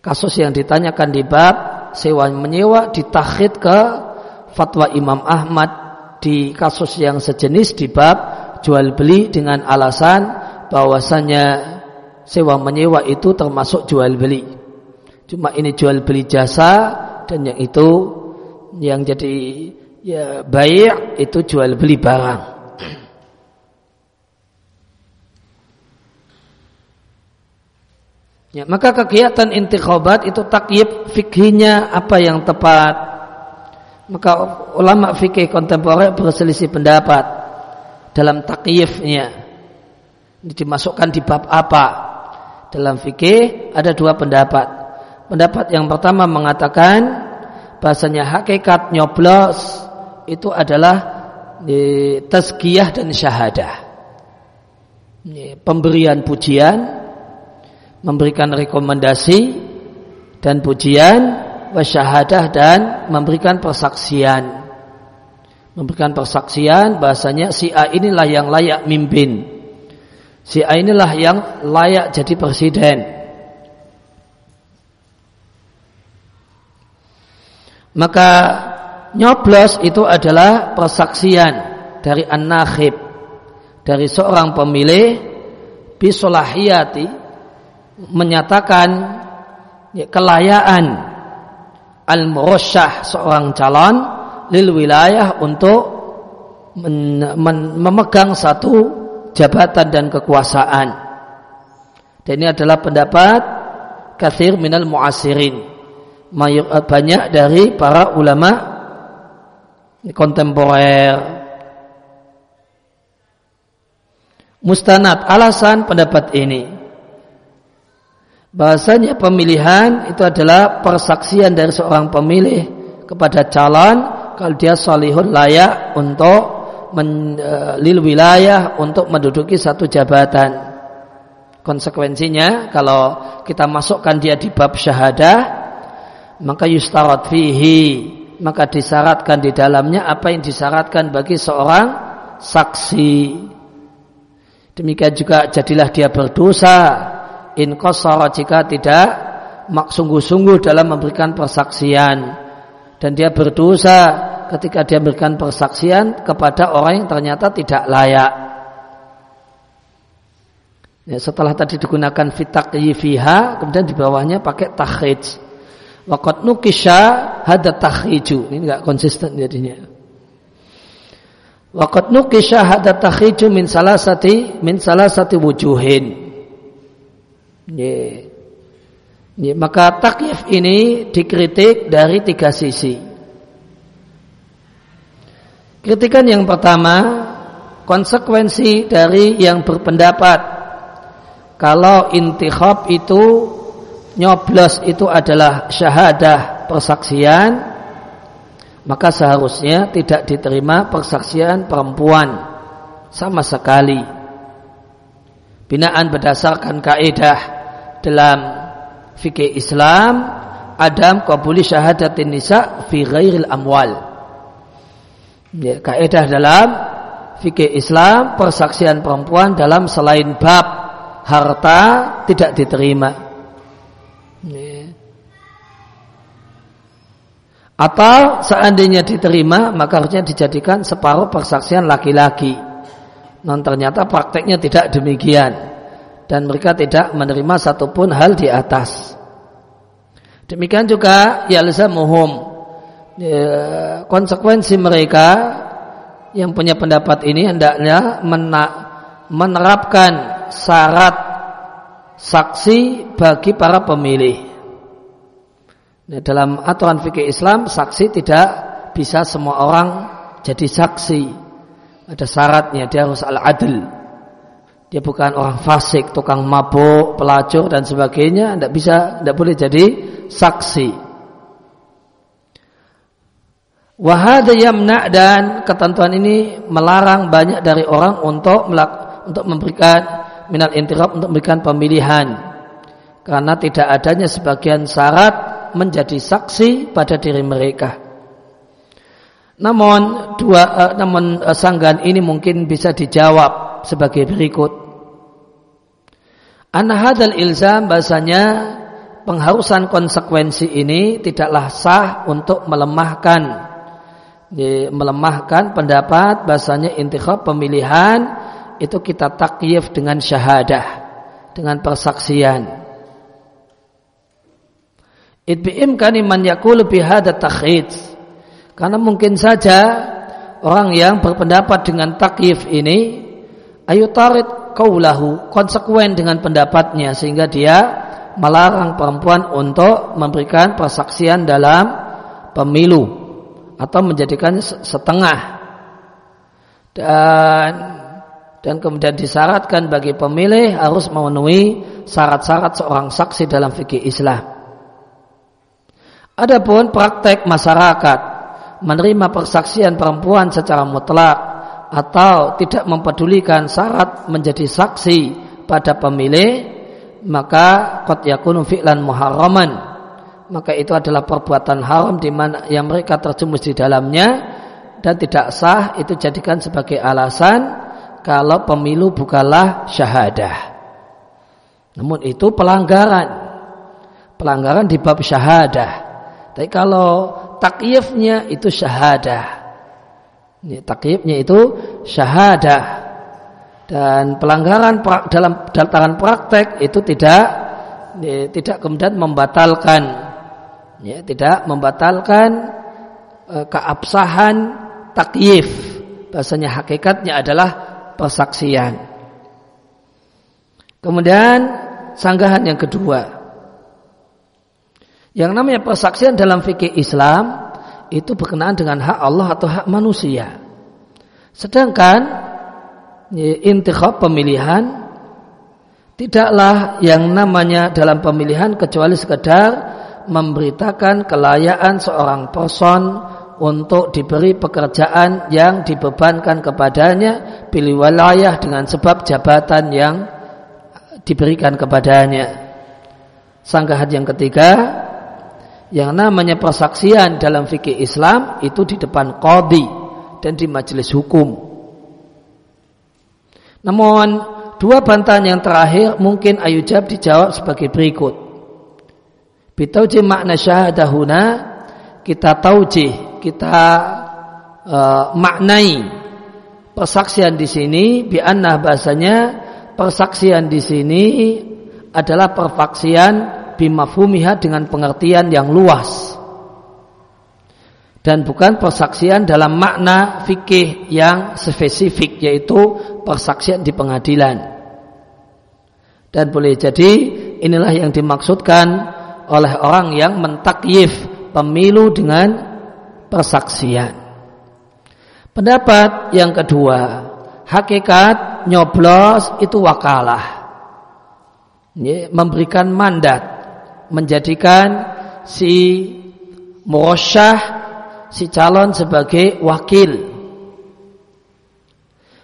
kasus yang ditanyakan di bab sewa menyewa ditakhid ke fatwa Imam Ahmad di kasus yang sejenis di bab jual beli dengan alasan bahwasanya sewa menyewa itu termasuk jual beli. Cuma ini jual beli jasa dan yang itu yang jadi ya baik itu jual beli barang. Ya, maka kegiatan intikhabat itu takyib fikihnya apa yang tepat. Maka ulama fikih kontemporer berselisih pendapat dalam takyifnya. Dimasukkan di bab apa? Dalam fikih ada dua pendapat. Pendapat yang pertama mengatakan bahasanya hakikat nyoblos itu adalah e, tazkiyah dan syahadah. E, pemberian pujian, memberikan rekomendasi dan pujian, wasyahadah dan memberikan persaksian. Memberikan persaksian bahasanya si A inilah yang layak mimpin. Si A inilah yang layak jadi presiden Maka nyoblos itu adalah persaksian dari an-nakhib dari seorang pemilih bisolahiyati menyatakan ya, kelayaan al-murasyah seorang calon lil wilayah untuk memegang satu jabatan dan kekuasaan. Dan ini adalah pendapat kathir minal muasirin banyak dari para ulama kontemporer. Mustanad alasan pendapat ini bahasanya pemilihan itu adalah persaksian dari seorang pemilih kepada calon kalau dia salihun layak untuk men, uh, lil wilayah untuk menduduki satu jabatan. Konsekuensinya kalau kita masukkan dia di bab syahadah maka yustarat fihi. Maka disyaratkan di dalamnya apa yang disyaratkan bagi seorang saksi. Demikian juga jadilah dia berdosa. In qasara jika tidak mak sungguh-sungguh dalam memberikan persaksian. Dan dia berdosa ketika dia memberikan persaksian kepada orang yang ternyata tidak layak. Ya, setelah tadi digunakan fitak fiha kemudian di bawahnya pakai takhij Waqat nukisha hada takhriju. Ini enggak konsisten jadinya. Waqat nukisha hada takhriju min salasati min salasati wujuhin. Yeah. Yeah. Maka takyif ini dikritik dari tiga sisi. Kritikan yang pertama, konsekuensi dari yang berpendapat kalau intikhab itu nyoblos itu adalah syahadah persaksian maka seharusnya tidak diterima persaksian perempuan sama sekali. Binaan berdasarkan kaidah dalam fikih Islam adam qabuli syahadatin nisa fi ghairil amwal. Ya, kaidah dalam fikih Islam persaksian perempuan dalam selain bab harta tidak diterima Atau seandainya diterima maka harusnya dijadikan separuh persaksian laki-laki. Non ternyata prakteknya tidak demikian dan mereka tidak menerima satupun hal di atas. Demikian juga ya muhum ya, konsekuensi mereka yang punya pendapat ini hendaknya menerapkan syarat saksi bagi para pemilih. Nah, dalam aturan fikih Islam saksi tidak bisa semua orang jadi saksi. Ada syaratnya dia harus al-adl. Dia bukan orang fasik, tukang mabuk, pelacur dan sebagainya, tidak bisa, tidak boleh jadi saksi. Wahada yamna dan ketentuan ini melarang banyak dari orang untuk untuk memberikan minal intirab untuk memberikan pemilihan karena tidak adanya sebagian syarat menjadi saksi pada diri mereka. Namun dua uh, namun uh, sanggahan ini mungkin bisa dijawab sebagai berikut. An hadal ilzam bahasanya pengharusan konsekuensi ini tidaklah sah untuk melemahkan melemahkan pendapat bahasanya intikhab pemilihan itu kita takyif dengan syahadah dengan persaksian itbi'im kaniman yakul bihada takhid karena mungkin saja orang yang berpendapat dengan takyif ini ayu tarid kaulahu konsekuen dengan pendapatnya sehingga dia melarang perempuan untuk memberikan persaksian dalam pemilu atau menjadikan setengah dan dan kemudian disyaratkan bagi pemilih harus memenuhi syarat-syarat seorang saksi dalam fikih Islam. Adapun praktek masyarakat menerima persaksian perempuan secara mutlak atau tidak mempedulikan syarat menjadi saksi pada pemilih maka qad yakunu fi'lan muharraman. Maka itu adalah perbuatan haram di mana yang mereka terjumus di dalamnya dan tidak sah itu jadikan sebagai alasan kalau pemilu bukanlah syahadah. Namun itu pelanggaran. Pelanggaran di bab syahadah tapi kalau takyifnya itu syahadah. Takyifnya itu syahadah. Dan pelanggaran dalam dataran praktek itu tidak tidak kemudian membatalkan ya, tidak membatalkan e, keabsahan takyif. Bahasanya hakikatnya adalah persaksian. Kemudian sanggahan yang kedua yang namanya persaksian dalam fikih Islam itu berkenaan dengan hak Allah atau hak manusia. Sedangkan intikhab pemilihan tidaklah yang namanya dalam pemilihan kecuali sekedar memberitakan kelayakan seorang person untuk diberi pekerjaan yang dibebankan kepadanya pilih wilayah dengan sebab jabatan yang diberikan kepadanya. Sanggahan yang ketiga yang namanya persaksian dalam fikih Islam itu di depan qadi dan di majelis hukum. Namun dua bantahan yang terakhir mungkin ayujab dijawab sebagai berikut. Bitauji makna syahadahuna kita tauji, kita uh, maknai persaksian di sini biannah bahasanya persaksian di sini adalah persaksian bimafhumiha dengan pengertian yang luas. Dan bukan persaksian dalam makna fikih yang spesifik yaitu persaksian di pengadilan. Dan boleh jadi inilah yang dimaksudkan oleh orang yang mentakyif pemilu dengan persaksian. Pendapat yang kedua hakikat nyoblos itu wakalah. Memberikan mandat menjadikan si murosyah si calon sebagai wakil.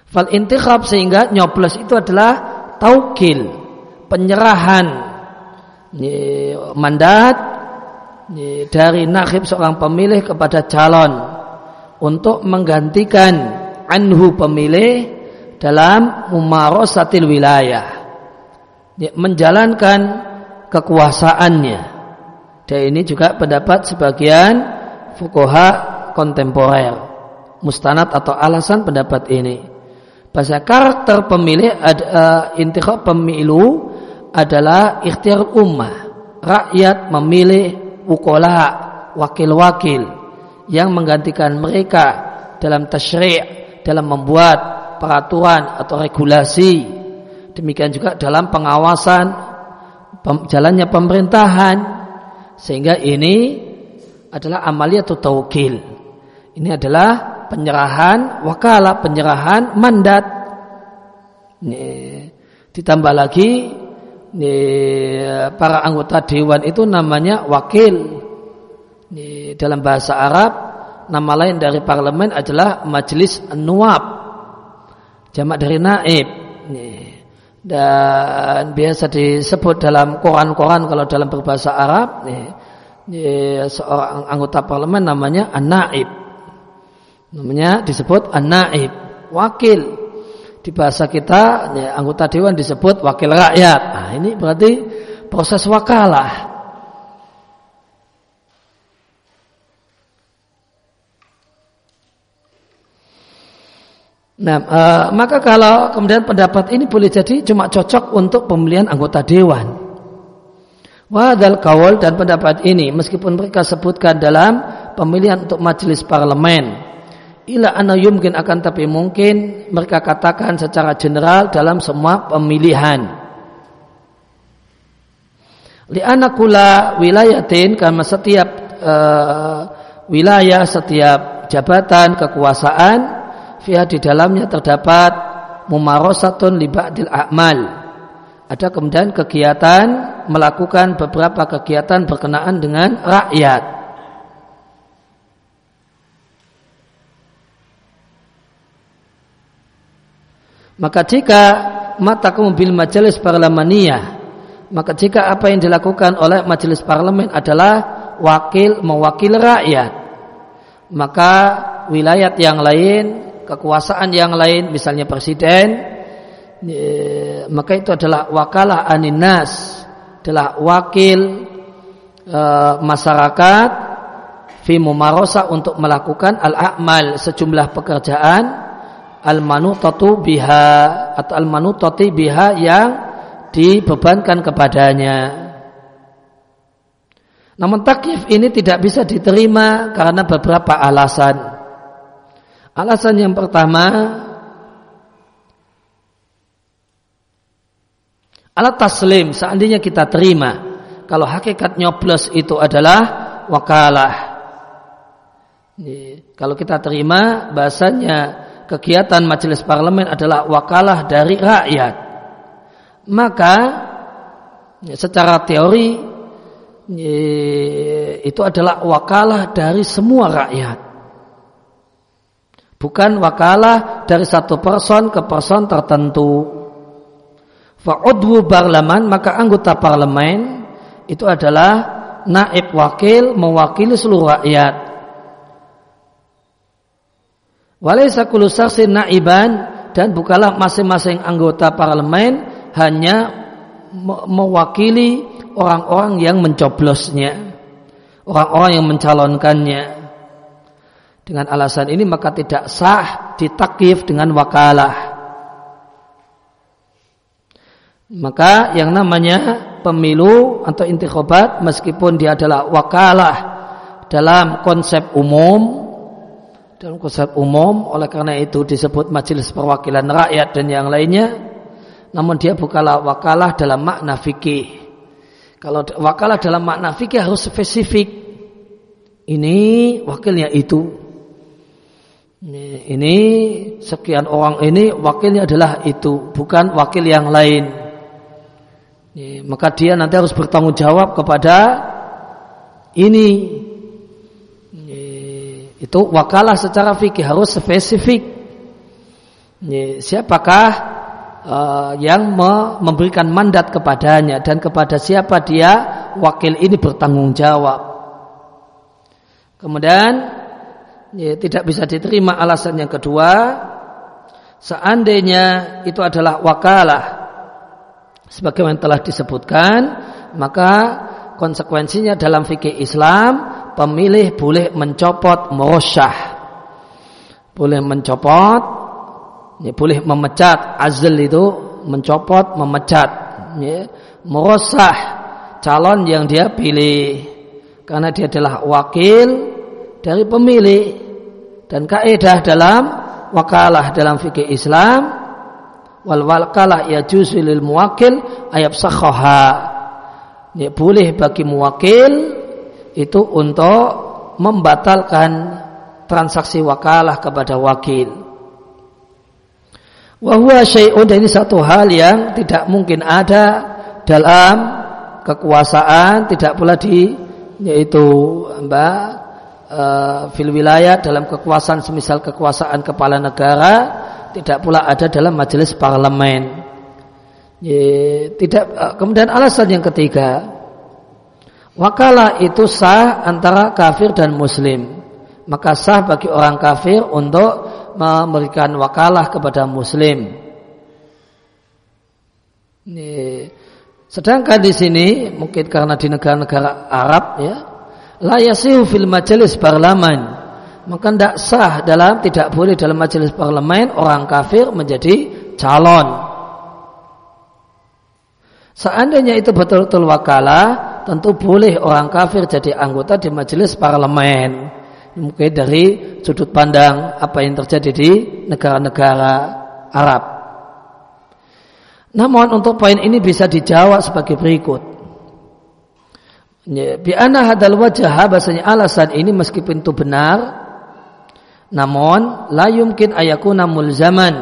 Fal intikhab sehingga nyoblos itu adalah taukil, penyerahan mandat dari nakhib seorang pemilih kepada calon untuk menggantikan anhu pemilih dalam mumarosatil wilayah menjalankan kekuasaannya. Dan ini juga pendapat sebagian fukoha kontemporer. Mustanad atau alasan pendapat ini. Bahasa karakter pemilih uh, pemilu adalah ikhtiar ummah. Rakyat memilih ukola, wakil-wakil yang menggantikan mereka dalam tasyri' dalam membuat peraturan atau regulasi. Demikian juga dalam pengawasan jalannya pemerintahan. Sehingga ini adalah atau taukil. Ini adalah penyerahan wakalah penyerahan mandat. Ini, ditambah lagi ini, para anggota dewan itu namanya wakil. Ini, dalam bahasa Arab nama lain dari parlemen adalah majelis nuab jamak dari naib. Ini, dan biasa disebut dalam koran-koran kalau dalam berbahasa Arab ini, ini, seorang anggota parlemen namanya an-naib. Namanya disebut an-naib wakil. Di bahasa kita ya, anggota dewan disebut wakil rakyat. Nah ini berarti proses wakalah Nah, e, maka kalau kemudian pendapat ini boleh jadi cuma cocok untuk pemilihan anggota dewan. Wadal kawal dan pendapat ini meskipun mereka sebutkan dalam pemilihan untuk majelis parlemen ila ana yumkin akan tapi mungkin mereka katakan secara general dalam semua pemilihan. Li anakula wilayatin karena setiap uh, wilayah setiap jabatan kekuasaan fiha di dalamnya terdapat mumarosatun li ba'dil a'mal. Ada kemudian kegiatan melakukan beberapa kegiatan berkenaan dengan rakyat. Maka jika mata mobil majelis parlemeniyah, maka jika apa yang dilakukan oleh majelis parlemen adalah wakil mewakil rakyat, maka wilayah yang lain, kekuasaan yang lain, misalnya presiden, maka itu adalah wakalah aninas, adalah wakil e, masyarakat fi mumarosa untuk melakukan al-a'mal sejumlah pekerjaan al-manutatu biha atau al-manutati biha yang dibebankan kepadanya. Namun takyif ini tidak bisa diterima karena beberapa alasan. Alasan yang pertama, alat taslim seandainya kita terima kalau hakikat nyoblos itu adalah wakalah. Kalau kita terima bahasanya kegiatan majelis parlemen adalah wakalah dari rakyat. Maka secara teori itu adalah wakalah dari semua rakyat. Bukan wakalah dari satu person ke person tertentu. Fa'udwu parlemen maka anggota parlemen itu adalah naib wakil mewakili seluruh rakyat Walaysa kullu naiban dan bukalah masing-masing anggota parlemen hanya mewakili orang-orang yang mencoblosnya, orang-orang yang mencalonkannya. Dengan alasan ini maka tidak sah ditakif dengan wakalah. Maka yang namanya pemilu atau intikhobat meskipun dia adalah wakalah dalam konsep umum dalam konsep umum oleh karena itu disebut majelis perwakilan rakyat dan yang lainnya namun dia bukanlah wakalah dalam makna fikih. Kalau wakalah dalam makna fikih harus spesifik. Ini wakilnya itu ini, sekian orang ini wakilnya adalah itu bukan wakil yang lain maka dia nanti harus bertanggung jawab kepada ini itu wakalah secara fikih harus spesifik. Siapakah uh, yang memberikan mandat kepadanya dan kepada siapa dia wakil ini bertanggung jawab. Kemudian ya, tidak bisa diterima alasan yang kedua, seandainya itu adalah wakalah, sebagaimana telah disebutkan, maka konsekuensinya dalam fikih Islam pemilih boleh mencopot merosyah boleh mencopot ya, boleh memecat. Azl itu mencopot memecat. Ya, calon yang dia pilih. Karena dia adalah wakil dari pemilih dan kaidah dalam wakalah dalam fikih Islam wal wakalah ya juzulil muwakil ayat sakhaha ya, boleh bagi muwakil itu untuk membatalkan transaksi wakalah kepada wakil. Wahwa syai'un ini satu hal yang tidak mungkin ada dalam kekuasaan, tidak pula di yaitu mbak uh, fil wilayah dalam kekuasaan semisal kekuasaan kepala negara tidak pula ada dalam majelis parlemen. Ya, tidak uh, kemudian alasan yang ketiga wakalah itu sah antara kafir dan muslim. Maka sah bagi orang kafir untuk memberikan wakalah kepada muslim. Ini Sedangkan di sini mungkin karena di negara-negara Arab ya, la yasihu fil majelis parlemen. Maka tidak sah dalam tidak boleh dalam majelis parlemen orang kafir menjadi calon. Seandainya itu betul-betul wakalah, tentu boleh orang kafir jadi anggota di majelis parlemen. Mungkin dari sudut pandang apa yang terjadi di negara-negara Arab. Namun untuk poin ini bisa dijawab sebagai berikut. Ya, bi anna hadal wajah bahasanya alasan ini meskipun itu benar namun la yumkin ayakuna mulzaman.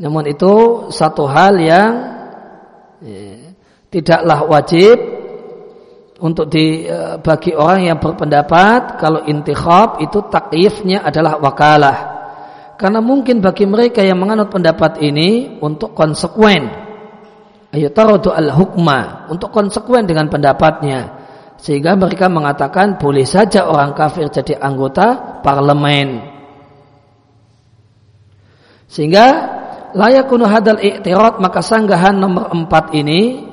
Namun itu satu hal yang ya, tidaklah wajib untuk di eh, bagi orang yang berpendapat kalau intikhab itu takyifnya adalah wakalah. Karena mungkin bagi mereka yang menganut pendapat ini untuk konsekuen. Ayo tarudu al-hukma. Untuk konsekuen dengan pendapatnya. Sehingga mereka mengatakan boleh saja orang kafir jadi anggota parlemen. Sehingga layakunu hadal i'tirat maka sanggahan nomor empat ini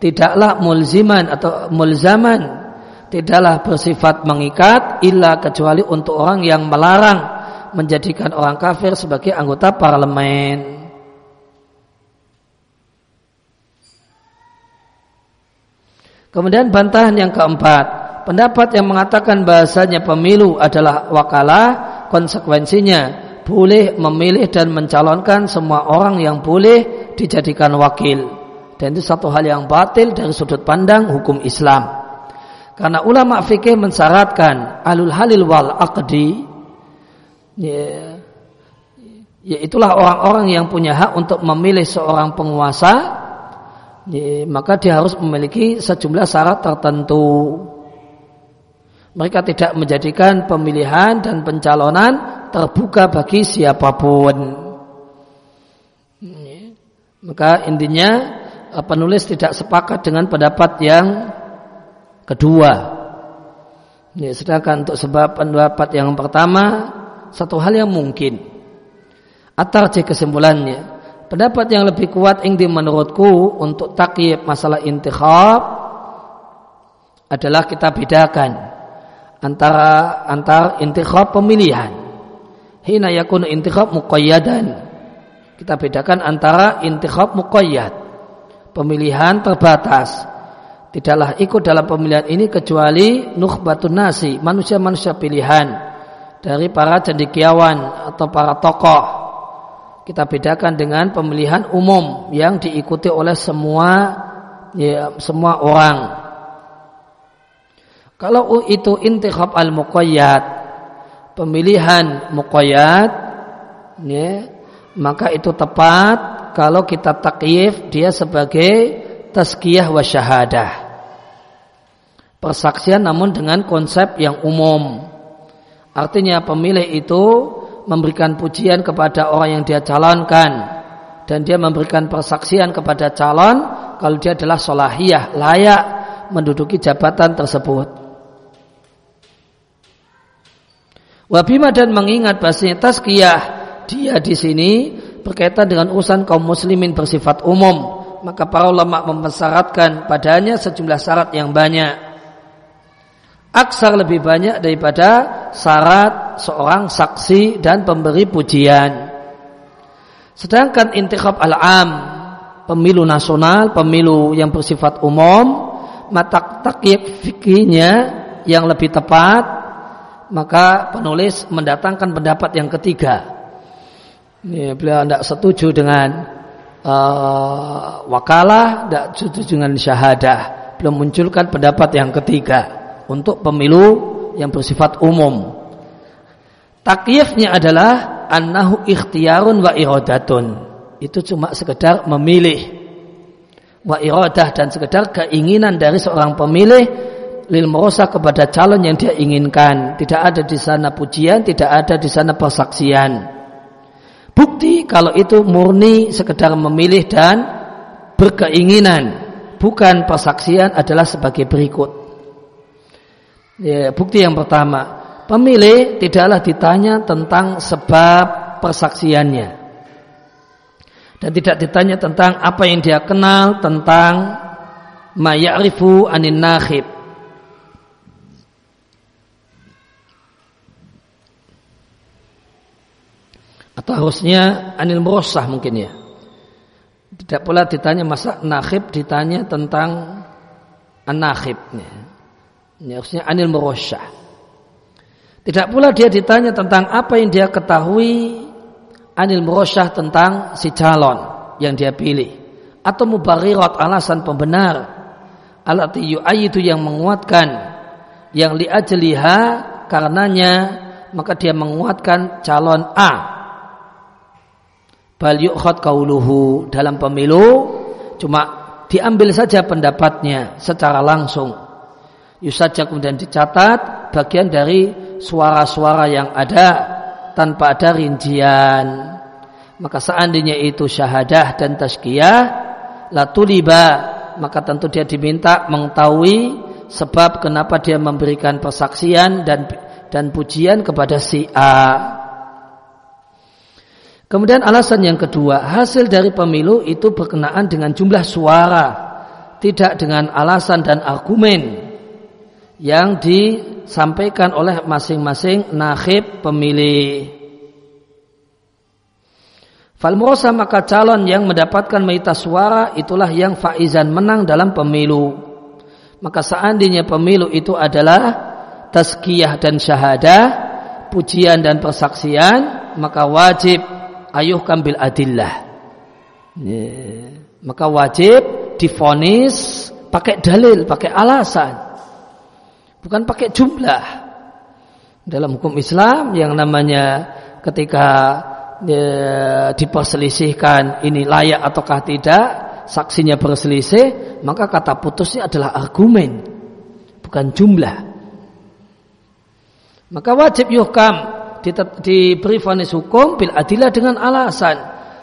tidaklah mulziman atau mulzaman tidaklah bersifat mengikat illa kecuali untuk orang yang melarang menjadikan orang kafir sebagai anggota parlemen. Kemudian bantahan yang keempat, pendapat yang mengatakan bahasanya pemilu adalah wakalah, konsekuensinya boleh memilih dan mencalonkan semua orang yang boleh dijadikan wakil. Dan itu satu hal yang batil dari sudut pandang hukum Islam. Karena ulama fikih mensyaratkan alul halil wal aqdi ya, ya itulah orang-orang yang punya hak untuk memilih seorang penguasa ya, maka dia harus memiliki sejumlah syarat tertentu mereka tidak menjadikan pemilihan dan pencalonan terbuka bagi siapa pun ya, maka intinya eh, penulis tidak sepakat dengan pendapat yang kedua ya, sedangkan untuk sebab pendapat yang pertama satu hal yang mungkin. Atarji kesimpulannya. Pendapat yang lebih kuat ingdi menurutku untuk takyib masalah intikhab adalah kita bedakan antara antar intikhab pemilihan. Hina yakun intikhab muqayyadan. Kita bedakan antara intikhab muqayyad. Pemilihan terbatas. Tidaklah ikut dalam pemilihan ini kecuali nukhbatun nasi, manusia-manusia pilihan dari para cendekiawan atau para tokoh. Kita bedakan dengan pemilihan umum yang diikuti oleh semua ya, semua orang. Kalau itu intikhab al-muqayyad, pemilihan muqayyad, ya, maka itu tepat kalau kita takyif dia sebagai tazkiyah wa syahadah. Persaksian namun dengan konsep yang umum. Artinya pemilih itu memberikan pujian kepada orang yang dia calonkan dan dia memberikan persaksian kepada calon kalau dia adalah solahiyah layak menduduki jabatan tersebut. Wabima dan mengingat bahasanya tazkiyah dia di sini berkaitan dengan urusan kaum muslimin bersifat umum. Maka para ulama mempersyaratkan padanya sejumlah syarat yang banyak aksar lebih banyak daripada syarat seorang saksi dan pemberi pujian. Sedangkan intikhab al-am, pemilu nasional, pemilu yang bersifat umum, mata takyib fikihnya yang lebih tepat, maka penulis mendatangkan pendapat yang ketiga. Ini beliau tidak setuju dengan uh, wakalah, tidak setuju dengan syahadah. Belum munculkan pendapat yang ketiga untuk pemilu yang bersifat umum. takyifnya adalah annahu ikhtiyarun wa iradatun itu cuma sekedar memilih wa iradah dan sekedar keinginan dari seorang pemilih lil merosa kepada calon yang dia inginkan. Tidak ada di sana pujian, tidak ada di sana persaksian. Bukti kalau itu murni sekedar memilih dan berkeinginan, bukan persaksian adalah sebagai berikut. Ya, bukti yang pertama, pemilih tidaklah ditanya tentang sebab persaksiannya. Dan tidak ditanya tentang apa yang dia kenal tentang mayarifu anin nakhib. Atau harusnya anil merosah mungkin ya. Tidak pula ditanya masa nakhib ditanya tentang an-nakhib ini harusnya anil merosah tidak pula dia ditanya tentang apa yang dia ketahui anil murosyah tentang si calon yang dia pilih. Atau mubarirat alasan pembenar. Alati itu yang menguatkan yang liajliha karenanya maka dia menguatkan calon A. Bal kauluhu dalam pemilu cuma diambil saja pendapatnya secara langsung yusaja kemudian dicatat bagian dari suara-suara yang ada tanpa ada rincian. Maka seandainya itu syahadah dan tazkiyah, la tuliba, maka tentu dia diminta mengetahui sebab kenapa dia memberikan persaksian dan dan pujian kepada si A. Kemudian alasan yang kedua, hasil dari pemilu itu berkenaan dengan jumlah suara, tidak dengan alasan dan argumen yang disampaikan oleh masing-masing nakhib pemilih. Falmurosa maka calon yang mendapatkan mayoritas suara itulah yang faizan menang dalam pemilu. Maka seandainya pemilu itu adalah tazkiyah dan syahadah, pujian dan persaksian, maka wajib ayuh kambil adillah. Maka wajib difonis pakai dalil, pakai alasan. Bukan pakai jumlah. Dalam hukum Islam yang namanya ketika diperselisihkan ini layak ataukah tidak, saksinya berselisih, maka kata putusnya adalah argumen, bukan jumlah. Maka wajib yuhkam diberi vonis hukum bil adilah dengan alasan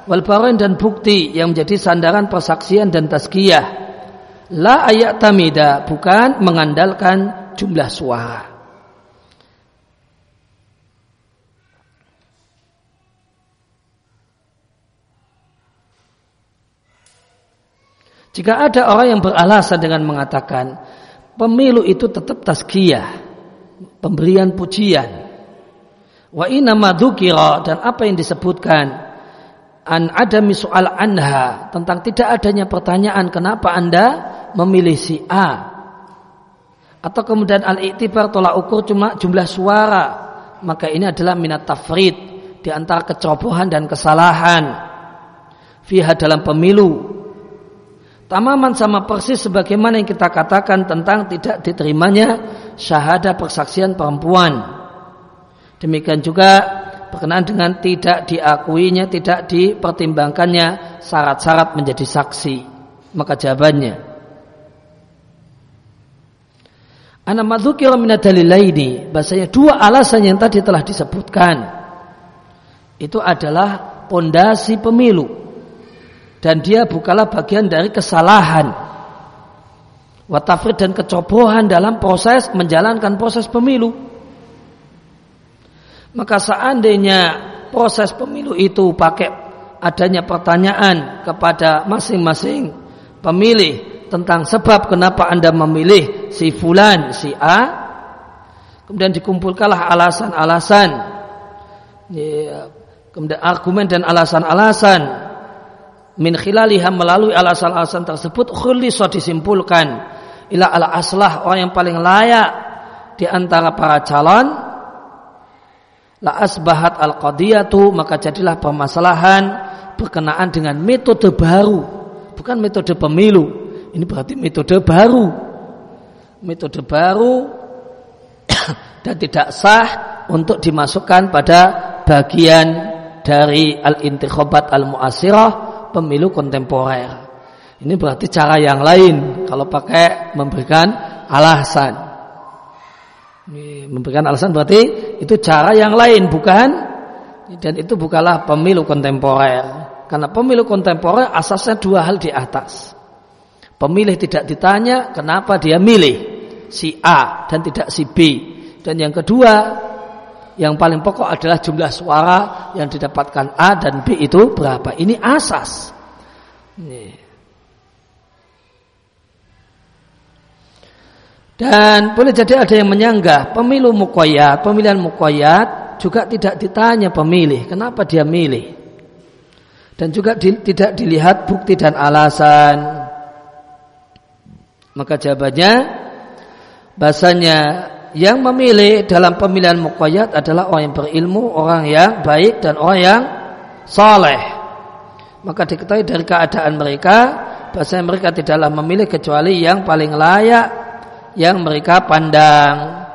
wal dan bukti yang menjadi sandaran persaksian dan tazkiyah. La ayat tamida bukan mengandalkan jumlah suara. Jika ada orang yang beralasan dengan mengatakan pemilu itu tetap tazkiyah, pemberian pujian. Wa inna madzukira dan apa yang disebutkan an adami soal anha tentang tidak adanya pertanyaan kenapa Anda memilih si A atau kemudian al-iktibar tolak ukur cuma jumlah suara maka ini adalah minat tafrid di antara kecerobohan dan kesalahan fiha dalam pemilu Tamaman sama persis sebagaimana yang kita katakan tentang tidak diterimanya syahadah persaksian perempuan. Demikian juga berkenaan dengan tidak diakuinya, tidak dipertimbangkannya syarat-syarat menjadi saksi. Maka jawabannya. Ana madzukira min ini bahasanya dua alasan yang tadi telah disebutkan. Itu adalah pondasi pemilu. Dan dia bukanlah bagian dari kesalahan. Watafrid dan kecerobohan dalam proses menjalankan proses pemilu. Maka seandainya proses pemilu itu pakai adanya pertanyaan kepada masing-masing pemilih tentang sebab kenapa anda memilih si fulan si A. Kemudian dikumpulkanlah alasan-alasan. Kemudian argumen dan alasan-alasan. Min khilaliha melalui alasan-alasan tersebut khulisa disimpulkan. Ila ala aslah orang yang paling layak di antara para calon. La asbahat al qadiyatu maka jadilah permasalahan berkenaan dengan metode baru bukan metode pemilu ini berarti metode baru metode baru <coughs> dan tidak sah untuk dimasukkan pada bagian dari al-intikhabat al-mu'asirah pemilu kontemporer. Ini berarti cara yang lain kalau pakai memberikan alasan. Memberikan alasan berarti itu cara yang lain bukan dan itu bukanlah pemilu kontemporer. Karena pemilu kontemporer asasnya dua hal di atas. Pemilih tidak ditanya kenapa dia milih si A dan tidak si B. Dan yang kedua, yang paling pokok adalah jumlah suara yang didapatkan A dan B itu berapa. Ini asas. Dan boleh jadi ada yang menyanggah pemilu mukoyat, pemilihan mukoyat juga tidak ditanya pemilih, kenapa dia milih. Dan juga di, tidak dilihat bukti dan alasan. Maka jawabannya, bahasanya yang memilih dalam pemilihan mukoyat adalah orang yang berilmu, orang yang baik dan orang yang soleh. Maka diketahui dari keadaan mereka, bahasanya mereka tidaklah memilih kecuali yang paling layak yang mereka pandang.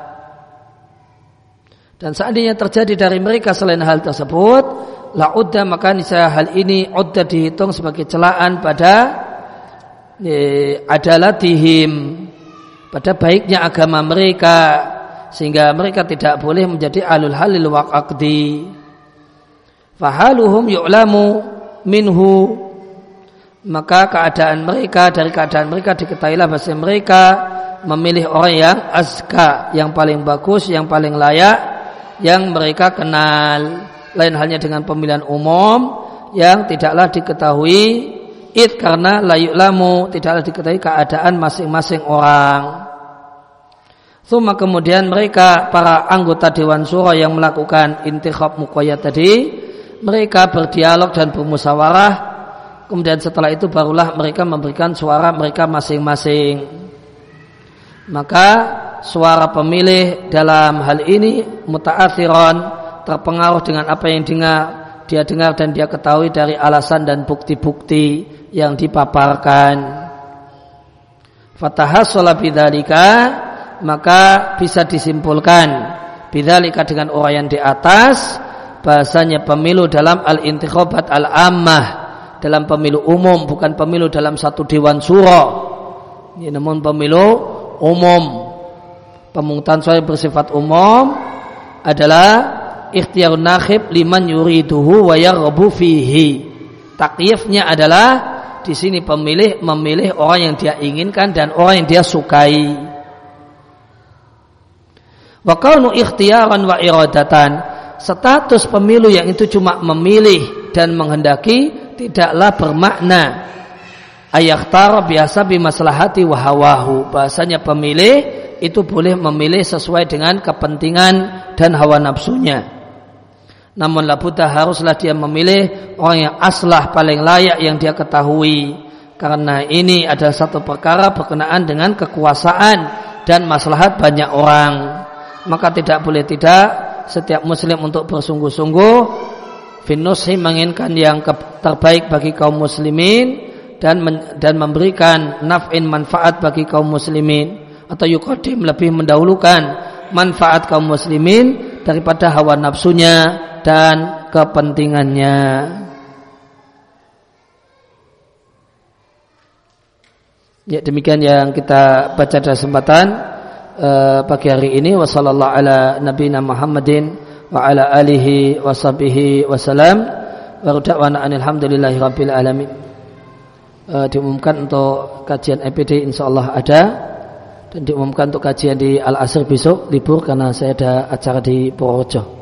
Dan seandainya terjadi dari mereka selain hal tersebut, la udda maka niscaya hal ini udda dihitung sebagai celaan pada adalatihim pada baiknya agama mereka sehingga mereka tidak boleh menjadi alul halil waqdi. Fahaluhum yu'lamu minhu maka keadaan mereka dari keadaan mereka diketahuilah bahasa mereka memilih orang yang azka, yang paling bagus, yang paling layak, yang mereka kenal. Lain halnya dengan pemilihan umum yang tidaklah diketahui it karena layuk lamu tidaklah diketahui keadaan masing-masing orang. Suma kemudian mereka para anggota Dewan Suro yang melakukan intikhab mukoyat tadi mereka berdialog dan bermusyawarah. Kemudian setelah itu barulah mereka memberikan suara mereka masing-masing. Maka suara pemilih dalam hal ini mutaathiron terpengaruh dengan apa yang dengar dia dengar dan dia ketahui dari alasan dan bukti-bukti yang dipaparkan. Fatahassola bidzalika maka bisa disimpulkan bidzalika dengan orang yang di atas bahasanya pemilu dalam al-intikhabat al-ammah dalam pemilu umum bukan pemilu dalam satu dewan suro. Ini namun pemilu umum. Pemungutan suara bersifat umum adalah ikhtiar nakhib liman yuriduhu wa yarghabu fihi. Takyifnya adalah di sini pemilih memilih orang yang dia inginkan dan orang yang dia sukai. Wa kaunu ikhtiaran wa iradatan. Status pemilu yang itu cuma memilih dan menghendaki tidaklah bermakna ayaktar biasa bimaslahati wahawahu bahasanya pemilih itu boleh memilih sesuai dengan kepentingan dan hawa nafsunya namun labuta haruslah dia memilih orang yang aslah paling layak yang dia ketahui. Karena ini adalah satu perkara berkenaan dengan kekuasaan dan maslahat banyak orang. Maka tidak boleh tidak setiap muslim untuk bersungguh-sungguh finusi menginginkan yang terbaik bagi kaum muslimin dan dan memberikan naf'in manfaat bagi kaum muslimin. Atau yukodim lebih mendahulukan manfaat kaum muslimin daripada hawa nafsunya dan kepentingannya. Ya demikian yang kita baca dalam kesempatan uh, pagi hari ini. Wasallallahu ala nabiyina Muhammadin wa ala alihi washabihi wasallam wa da'wana alhamdulillahi rabbil alamin. Uh, diumumkan untuk kajian EPD insya Allah ada diumumkan untuk kajian di Al Asr besok libur karena saya ada acara di Purworejo.